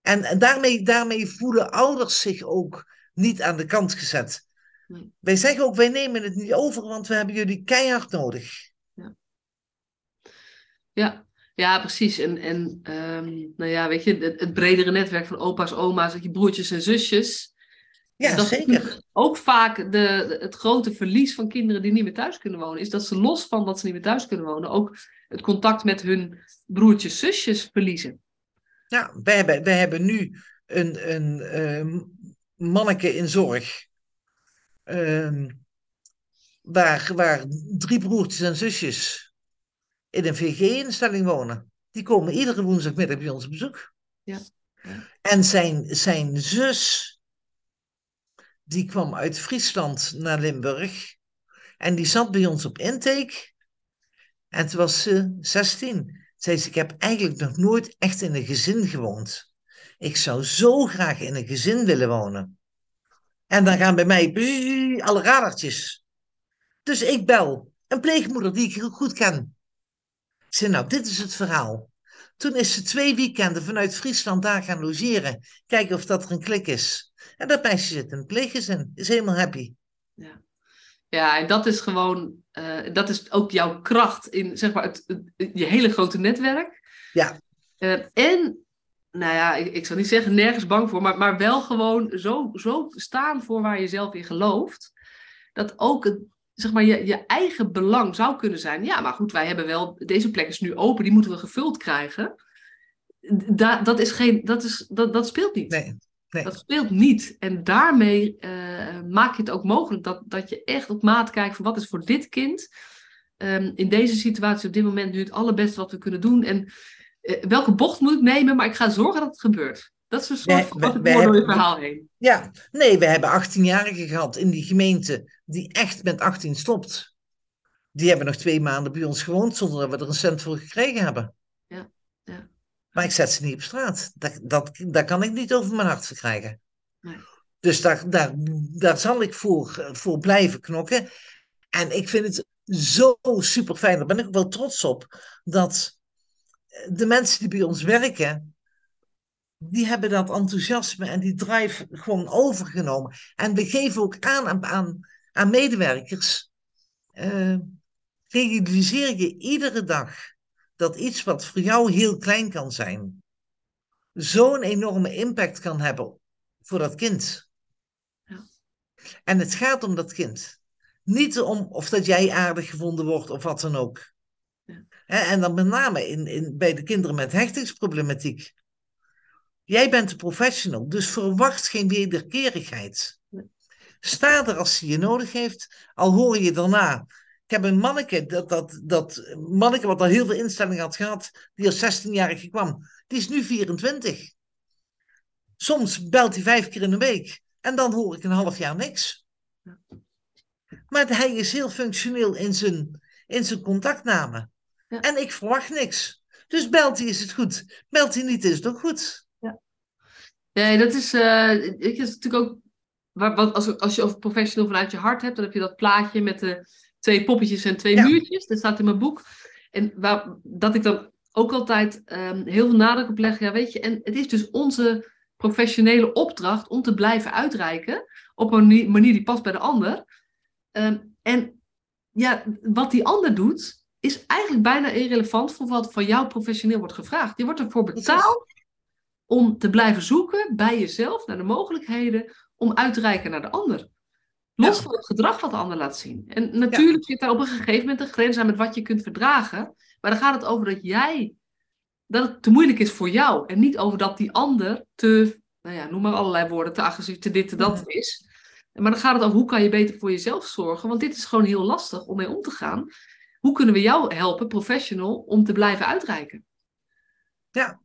En, en daarmee, daarmee voelen ouders zich ook niet aan de kant gezet. Nee. Wij zeggen ook, wij nemen het niet over, want we hebben jullie keihard nodig. Ja, ja ja, precies. En, en um, nou ja, weet je, het, het, bredere netwerk van opa's, oma's, je broertjes en zusjes. Ja, dat zeker. Ook vaak de, het grote verlies van kinderen die niet meer thuis kunnen wonen, is dat ze los van dat ze niet meer thuis kunnen wonen, ook het contact met hun broertjes, zusjes verliezen. Ja, wij hebben, wij hebben nu een, een um, manneke in zorg. Um, waar, waar drie broertjes en zusjes in een VG-instelling wonen. Die komen iedere woensdagmiddag bij ons op bezoek. Ja. ja. En zijn, zijn zus, die kwam uit Friesland naar Limburg. En die zat bij ons op intake. En toen was ze 16. Zei ze, ik heb eigenlijk nog nooit echt in een gezin gewoond. Ik zou zo graag in een gezin willen wonen. En dan gaan bij mij alle radertjes. Dus ik bel een pleegmoeder die ik goed ken zei, nou, dit is het verhaal. Toen is ze twee weekenden vanuit Friesland daar gaan logeren. Kijken of dat er een klik is. En dat meisje zit in het pleeggezin. Is helemaal happy. Ja, ja en dat is gewoon... Uh, dat is ook jouw kracht in, zeg maar, het, je hele grote netwerk. Ja. Uh, en, nou ja, ik, ik zal niet zeggen nergens bang voor... maar, maar wel gewoon zo, zo staan voor waar je zelf in gelooft... dat ook het, zeg maar, je, je eigen belang zou kunnen zijn. Ja, maar goed, wij hebben wel, deze plek is nu open, die moeten we gevuld krijgen. Da, dat, is geen, dat, is, dat, dat speelt niet. Nee, nee. Dat speelt niet. En daarmee uh, maak je het ook mogelijk dat, dat je echt op maat kijkt van wat is voor dit kind um, in deze situatie op dit moment nu het allerbeste wat we kunnen doen. En welke bocht moet ik nemen, maar ik ga zorgen dat het gebeurt. Dat is een soort van we, we, door je verhaal heen. Ja, nee, we hebben 18-jarigen gehad in die gemeente die echt met 18 stopt. Die hebben nog twee maanden bij ons gewoond zonder dat we er een cent voor gekregen hebben. Ja, ja. Maar ik zet ze niet op straat. Dat, dat, daar kan ik niet over mijn hart verkrijgen. Nee. Dus daar, daar, daar zal ik voor, voor blijven knokken. En ik vind het zo super fijn, daar ben ik ook wel trots op, dat de mensen die bij ons werken, die hebben dat enthousiasme en die drive gewoon overgenomen. En we geven ook aan aan, aan medewerkers. Uh, realiseer je iedere dag dat iets wat voor jou heel klein kan zijn, zo'n enorme impact kan hebben voor dat kind. Ja. En het gaat om dat kind. Niet om of dat jij aardig gevonden wordt of wat dan ook. En dan met name in, in, bij de kinderen met hechtingsproblematiek. Jij bent een professional, dus verwacht geen wederkerigheid. Sta er als ze je nodig heeft, al hoor je daarna. Ik heb een manneke, dat, dat, dat manneke wat al heel veel instellingen had gehad, die als 16-jarige kwam, die is nu 24. Soms belt hij vijf keer in de week en dan hoor ik een half jaar niks. Maar hij is heel functioneel in zijn, in zijn contactname. Ja. En ik verwacht niks. Dus belt hij is het goed. Belt hij niet is het ook goed. Nee, dat is, uh, is natuurlijk ook. Wat, als, als je over professional vanuit je hart hebt, dan heb je dat plaatje met de twee poppetjes en twee muurtjes. Dat staat in mijn boek. En waar, dat ik dan ook altijd um, heel veel nadruk op leg. Ja, weet je, en het is dus onze professionele opdracht om te blijven uitreiken op een manier die past bij de ander. Um, en ja, wat die ander doet, is eigenlijk bijna irrelevant voor wat van jou professioneel wordt gevraagd. Je wordt ervoor betaald om te blijven zoeken bij jezelf naar de mogelijkheden om uit te reiken naar de ander. Los van het gedrag wat de ander laat zien. En natuurlijk zit daar op een gegeven moment een grens aan met wat je kunt verdragen. Maar dan gaat het over dat jij, dat het te moeilijk is voor jou. En niet over dat die ander te, nou ja, noem maar allerlei woorden, te agressief, te dit, te dat is. Maar dan gaat het over hoe kan je beter voor jezelf zorgen. Want dit is gewoon heel lastig om mee om te gaan. Hoe kunnen we jou helpen, professional, om te blijven uitreiken? Ja,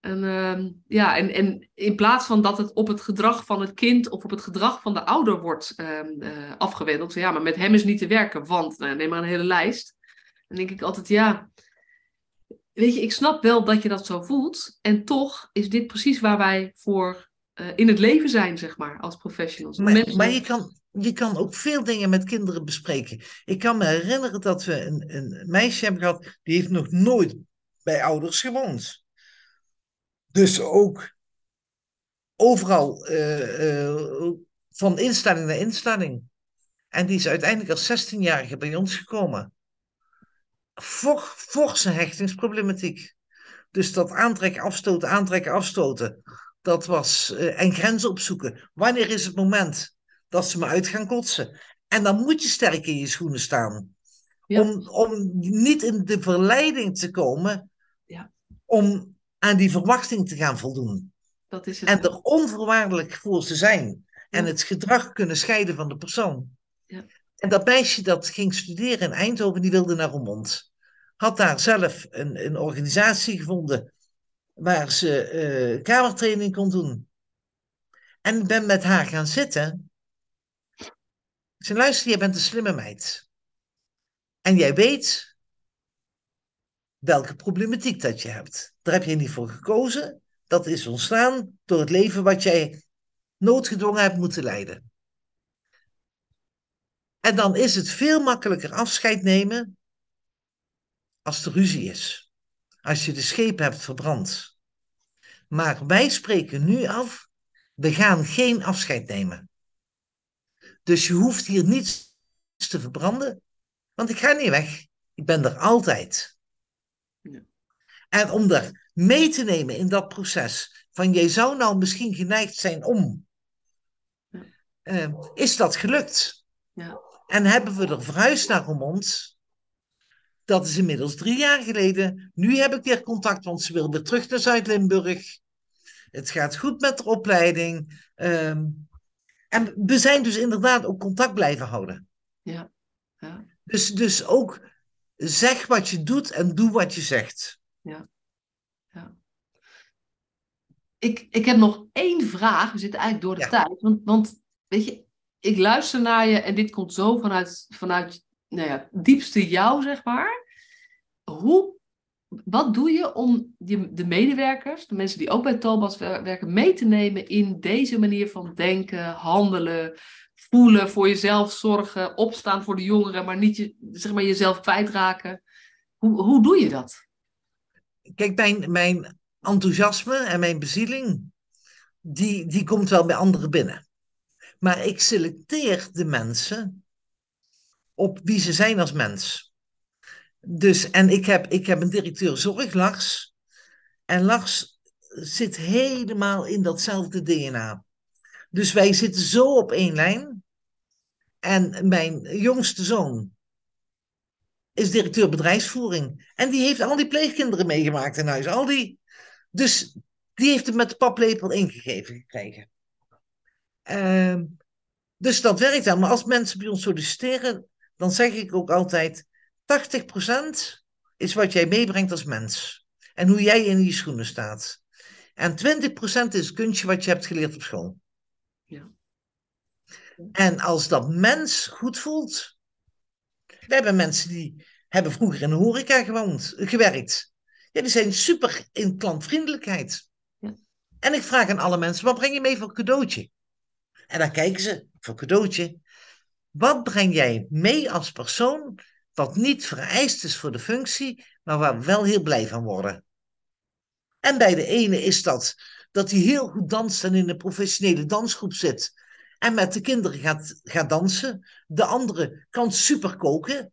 en, uh, ja, en, en in plaats van dat het op het gedrag van het kind of op het gedrag van de ouder wordt uh, uh, afgewendeld. Ja, maar met hem is niet te werken, want nou, neem maar een hele lijst. Dan denk ik altijd, ja, weet je, ik snap wel dat je dat zo voelt. En toch is dit precies waar wij voor uh, in het leven zijn, zeg maar, als professionals. Maar, maar je, kan, je kan ook veel dingen met kinderen bespreken. Ik kan me herinneren dat we een, een meisje hebben gehad, die heeft nog nooit bij ouders gewoond. Dus ook overal uh, uh, van instelling naar instelling. En die is uiteindelijk als 16-jarige bij ons gekomen. For, forse hechtingsproblematiek. Dus dat aantrekken, afstoten, aantrekken, afstoten. Dat was, uh, en grenzen opzoeken. Wanneer is het moment dat ze me uit gaan kotsen? En dan moet je sterk in je schoenen staan. Ja. Om, om niet in de verleiding te komen ja. om aan die verwachting te gaan voldoen. Dat is het. En er onvoorwaardelijk voor te zijn. En het gedrag kunnen scheiden van de persoon. Ja. En dat meisje dat ging studeren in Eindhoven, die wilde naar Roermond. Had daar zelf een, een organisatie gevonden waar ze uh, kamertraining kon doen. En ik ben met haar gaan zitten. Zei, luister, jij bent een slimme meid. En jij weet welke problematiek dat je hebt. Daar heb je niet voor gekozen. Dat is ontstaan door het leven wat jij noodgedwongen hebt moeten leiden. En dan is het veel makkelijker afscheid nemen als er ruzie is. Als je de schepen hebt verbrand. Maar wij spreken nu af, we gaan geen afscheid nemen. Dus je hoeft hier niets te verbranden, want ik ga niet weg. Ik ben er altijd. En om er mee te nemen in dat proces, van jij zou nou misschien geneigd zijn om, uh, is dat gelukt. Ja. En hebben we er verhuisd naar Roermond. Dat is inmiddels drie jaar geleden. Nu heb ik weer contact, want ze wil weer terug naar Zuid-Limburg. Het gaat goed met de opleiding. Um, en we zijn dus inderdaad ook contact blijven houden. Ja. ja. Dus, dus ook zeg wat je doet en doe wat je zegt. Ja. ja. Ik, ik heb nog één vraag. We zitten eigenlijk door de ja. tijd. Want, want weet je, ik luister naar je en dit komt zo vanuit, vanuit nou ja, diepste jou, zeg maar. Hoe, wat doe je om de medewerkers, de mensen die ook bij Tolbas werken, mee te nemen in deze manier van denken, handelen, voelen, voor jezelf zorgen, opstaan voor de jongeren, maar niet zeg maar, jezelf kwijtraken? Hoe, hoe doe je dat? kijk, mijn, mijn enthousiasme en mijn bezieling, die, die komt wel bij anderen binnen. Maar ik selecteer de mensen op wie ze zijn als mens. Dus, en ik heb, ik heb een directeur zorg, Lars. En Lars zit helemaal in datzelfde DNA. Dus wij zitten zo op één lijn. En mijn jongste zoon, is directeur bedrijfsvoering. En die heeft al die pleegkinderen meegemaakt in huis. Al die... Dus die heeft het met de paplepel ingegeven gekregen. Uh, dus dat werkt wel. Maar als mensen bij ons solliciteren, dan zeg ik ook altijd: 80% is wat jij meebrengt als mens. En hoe jij in die schoenen staat. En 20% is het kunstje wat je hebt geleerd op school. Ja. En als dat mens goed voelt, we hebben mensen die hebben vroeger in de horeca gewoond, gewerkt. Ja, die zijn super in klantvriendelijkheid. Ja. En ik vraag aan alle mensen, wat breng je mee voor cadeautje? En dan kijken ze, voor cadeautje. Wat breng jij mee als persoon wat niet vereist is voor de functie, maar waar we wel heel blij van worden? En bij de ene is dat dat hij heel goed danst en in een professionele dansgroep zit en met de kinderen gaat, gaat dansen. De andere kan super koken.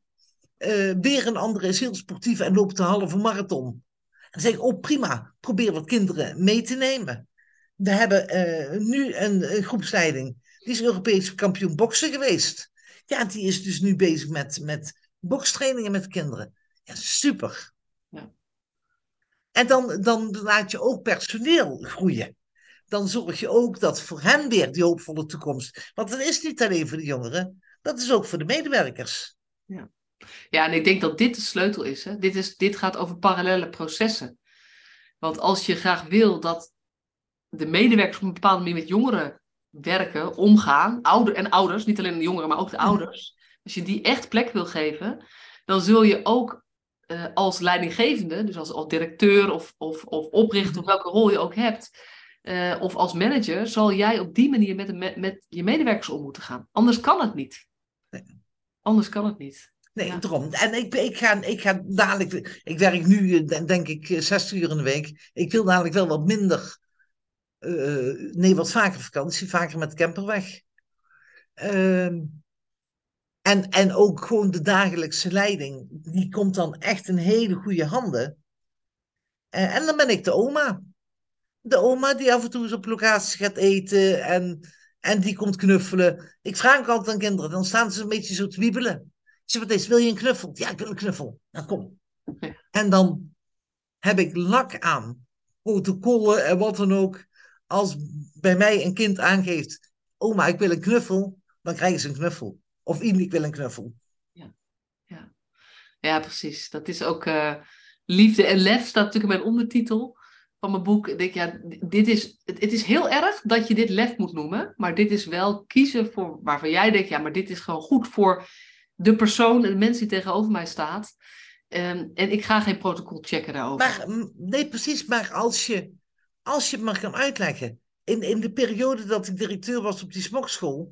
Uh, weer een andere is heel sportief en loopt de halve marathon. dan zeg ik, oh prima, probeer wat kinderen mee te nemen. We hebben eh, nu een, een, groepsleiding, die is Europees kampioen boksen geweest. Ja, die is dus nu bezig met, met bokstrainingen met kinderen. Ja, super. Ja. En dan, dan laat je ook personeel groeien. Dan zorg je ook dat voor hen weer die hoopvolle toekomst. Want dat is niet alleen voor de jongeren, dat is ook voor de medewerkers. Ja, ja en ik denk dat dit de sleutel is. Hè? Dit, is dit gaat over parallele processen. Want als je graag wil dat de medewerkers op een bepaalde manier met jongeren werken, omgaan, ouder en ouders, niet alleen de jongeren, maar ook de ouders. Als je die echt plek wil geven, dan zul je ook uh, als leidinggevende, dus als, als directeur of, of, of oprichter, of welke rol je ook hebt, uh, of als manager, zal jij op die manier met, de, met je medewerkers om moeten gaan. Anders kan het niet. Nee. Anders kan het niet. Nee, ja. daarom. En ik, ik, ga, ik ga dadelijk, ik werk nu eh, denk ik 60 uur in de week. Ik wil dadelijk wel wat minder, uh, nee, wat vaker vakantie, vaker met camper weg. Uh, en, en ook gewoon de dagelijkse leiding, die komt dan echt in hele goede handen. Uh, en dan ben ik de oma. De oma die af en toe eens op locatie gaat eten en, en die komt knuffelen. Ik vraag ook altijd aan kinderen, dan staan ze een beetje zo te wiebelen. Ik zeg, wat is, wil je een knuffel? Ja, ik wil een knuffel. Nou, kom. En dan heb ik lak aan, protocollen en wat dan ook. Als bij mij een kind aangeeft, oma, ik wil een knuffel, dan krijgen ze een knuffel. Of ik wil een knuffel. Ja, ja. ja precies. Dat is ook uh, liefde en lef, staat natuurlijk in mijn ondertitel van mijn boek. Ik denk, ja, dit is, het, het, is heel erg dat je dit lef moet noemen, maar dit is wel kiezen voor waarvan jij denkt, ja, maar dit is gewoon goed voor de persoon, de mens die tegenover mij staat. Um, en ik ga geen protocol checken daarover. Maar, nee, precies. Maar als je, als je het maar kan uitleggen. In, in de periode dat ik directeur was op die smokschool,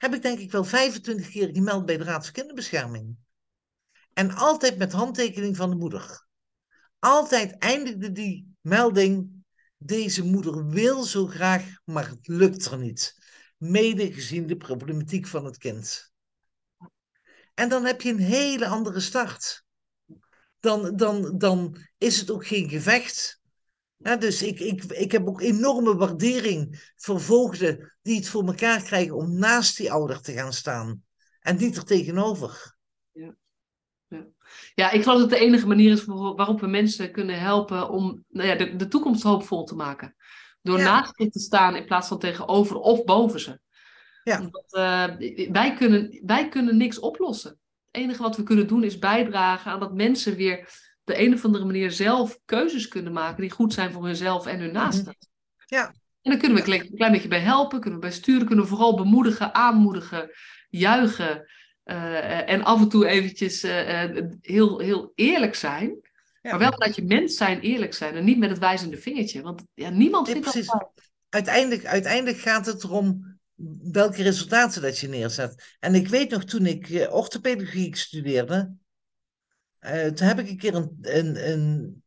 heb ik denk ik wel 25 keer gemeld bij de Raad voor Kinderbescherming. En altijd met handtekening van de moeder. Altijd eindigde die melding, deze moeder wil zo graag, maar het lukt er niet. Mede gezien de problematiek van het kind. En dan heb je een hele andere start. Dan, dan, dan is het ook geen gevecht. Ja, dus ik, ik, ik heb ook enorme waardering voor voogden die het voor elkaar krijgen om naast die ouder te gaan staan. En niet er tegenover. Ja. Ja. ja, ik geloof dat het de enige manier is waarop we mensen kunnen helpen om nou ja, de, de toekomst hoopvol te maken. Door naast te staan in plaats van tegenover of boven ze. Ja. Omdat, uh, wij, kunnen, wij kunnen niks oplossen. Het enige wat we kunnen doen is bijdragen aan dat mensen weer de een of andere manier zelf keuzes kunnen maken die goed zijn voor hunzelf en hun naasten. Mhm. Ja. En dan kunnen we een klein, beetje bij helpen, kunnen we bij sturen, kunnen we vooral bemoedigen, aanmoedigen, juichen. Uh, en af en toe eventjes uh, heel, heel eerlijk zijn. Maar wel dat je mens zijn, eerlijk zijn. En niet met het wijzende vingertje. Want ja, niemand vindt precies. dat uiteindelijk, uiteindelijk gaat het erom welke resultaten dat je neerzet. En ik weet nog toen ik orthopedagogiek studeerde. Uh, toen heb ik een keer een, een, een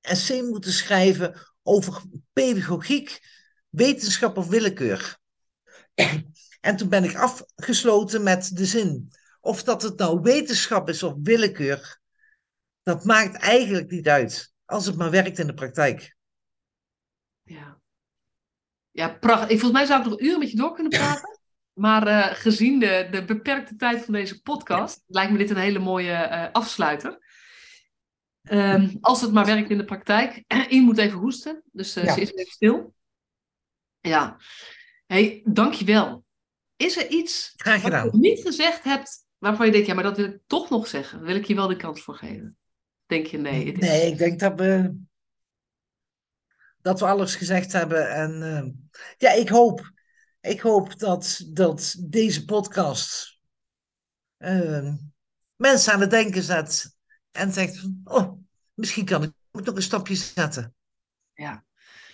essay moeten schrijven over pedagogiek, wetenschap of willekeur. *clears throat* En toen ben ik afgesloten met de zin. Of dat het nou wetenschap is of willekeur, dat maakt eigenlijk niet uit. Als het maar werkt in de praktijk. Ja, ja prachtig. Volgens mij zou ik nog uren met je door kunnen *clears throat* praten. Maar uh, gezien de, de, beperkte tijd van deze podcast, lijkt me dit een hele mooie uh, afsluiter. Um, als het maar werkt in de praktijk. *clears throat* Ian moet even hoesten, dus uh, ja. ze is even stil. Ja. Hey, dankjewel. Is er iets Graag gedaan. wat je niet gezegd hebt, waarvan je denkt, ja, maar dat wil ik toch nog zeggen. Wil ik je wel de kans voor geven? Denk je, nee. Het is... Nee, ik denk dat we, dat we alles gezegd hebben. En ja, ik hoop ik hoop dat, dat deze podcast uh, mensen aan het denken zet. En zegt, oh, misschien kan ik ook nog een stapje zetten. Ja.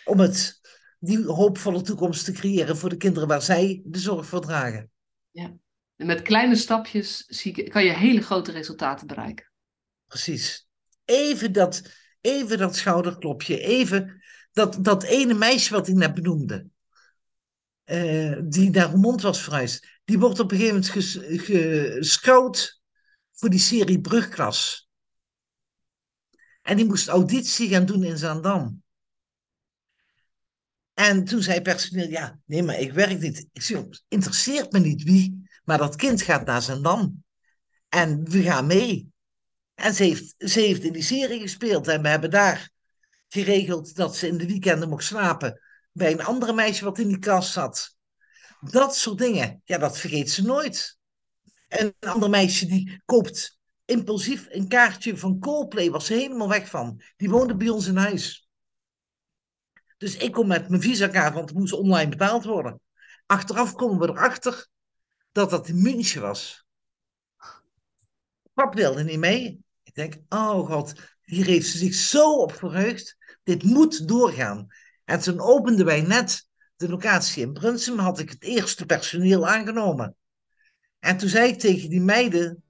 Om het, die hoopvolle toekomst te creëren voor de kinderen waar zij de zorg voor dragen. Ja. En met kleine stapjes zie, kan je hele grote resultaten bereiken. Precies. Even dat, even dat schouderklopje. Even dat, dat ene meisje wat ik net benoemde. Uh, die naar Roermond was verhuisd, die wordt op een gegeven moment gescout voor die serie Brugklas. En die moest auditie gaan doen in Zaandam. En toen zei personeel, ja, nee, maar ik werk niet. Ik zei, interesseert me niet wie, maar dat kind gaat naar Zaandam. En we gaan mee. En ze heeft, ze heeft in die serie gespeeld. En we hebben daar geregeld dat ze in de weekenden mocht slapen bij een andere meisje wat in die kast zat. Dat soort dingen, ja, dat vergeet ze nooit. En een ander meisje die koopt impulsief een kaartje van Coldplay, was ze helemaal weg van. Die woonde bij ons in huis. Dus ik kom met mijn visa-kaart, want het moest online betaald worden. Achteraf komen we erachter dat dat in München was. Pap wilde niet mee. Ik denk, oh god, hier heeft ze zich zo op verheugd. Dit moet doorgaan. En toen openden wij net de locatie in Brunsum, had ik het eerste personeel aangenomen. En toen zei ik tegen die meiden,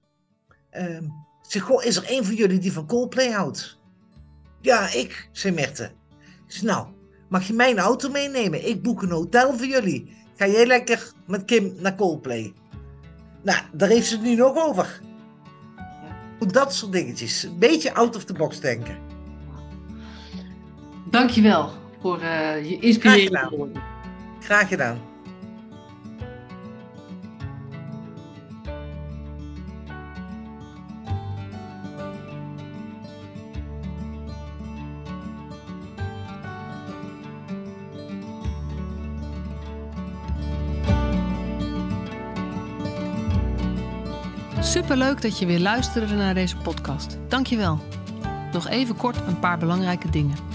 uh, zeg, goh, is er een van jullie die van Coldplay houdt? Ja, ik, zei Merte. Zei, nou, mag je mijn auto meenemen? Ik boek een hotel voor jullie. Ga jij lekker met Kim naar Coldplay? Nou, daar heeft ze het nu nog over. Dat soort dingetjes. Een beetje out of the box denken. Dankjewel voor uh, je inspirerende woorden. Graag gedaan. Superleuk dat je weer luisterde naar deze podcast. Dankjewel. Nog even kort een paar belangrijke dingen.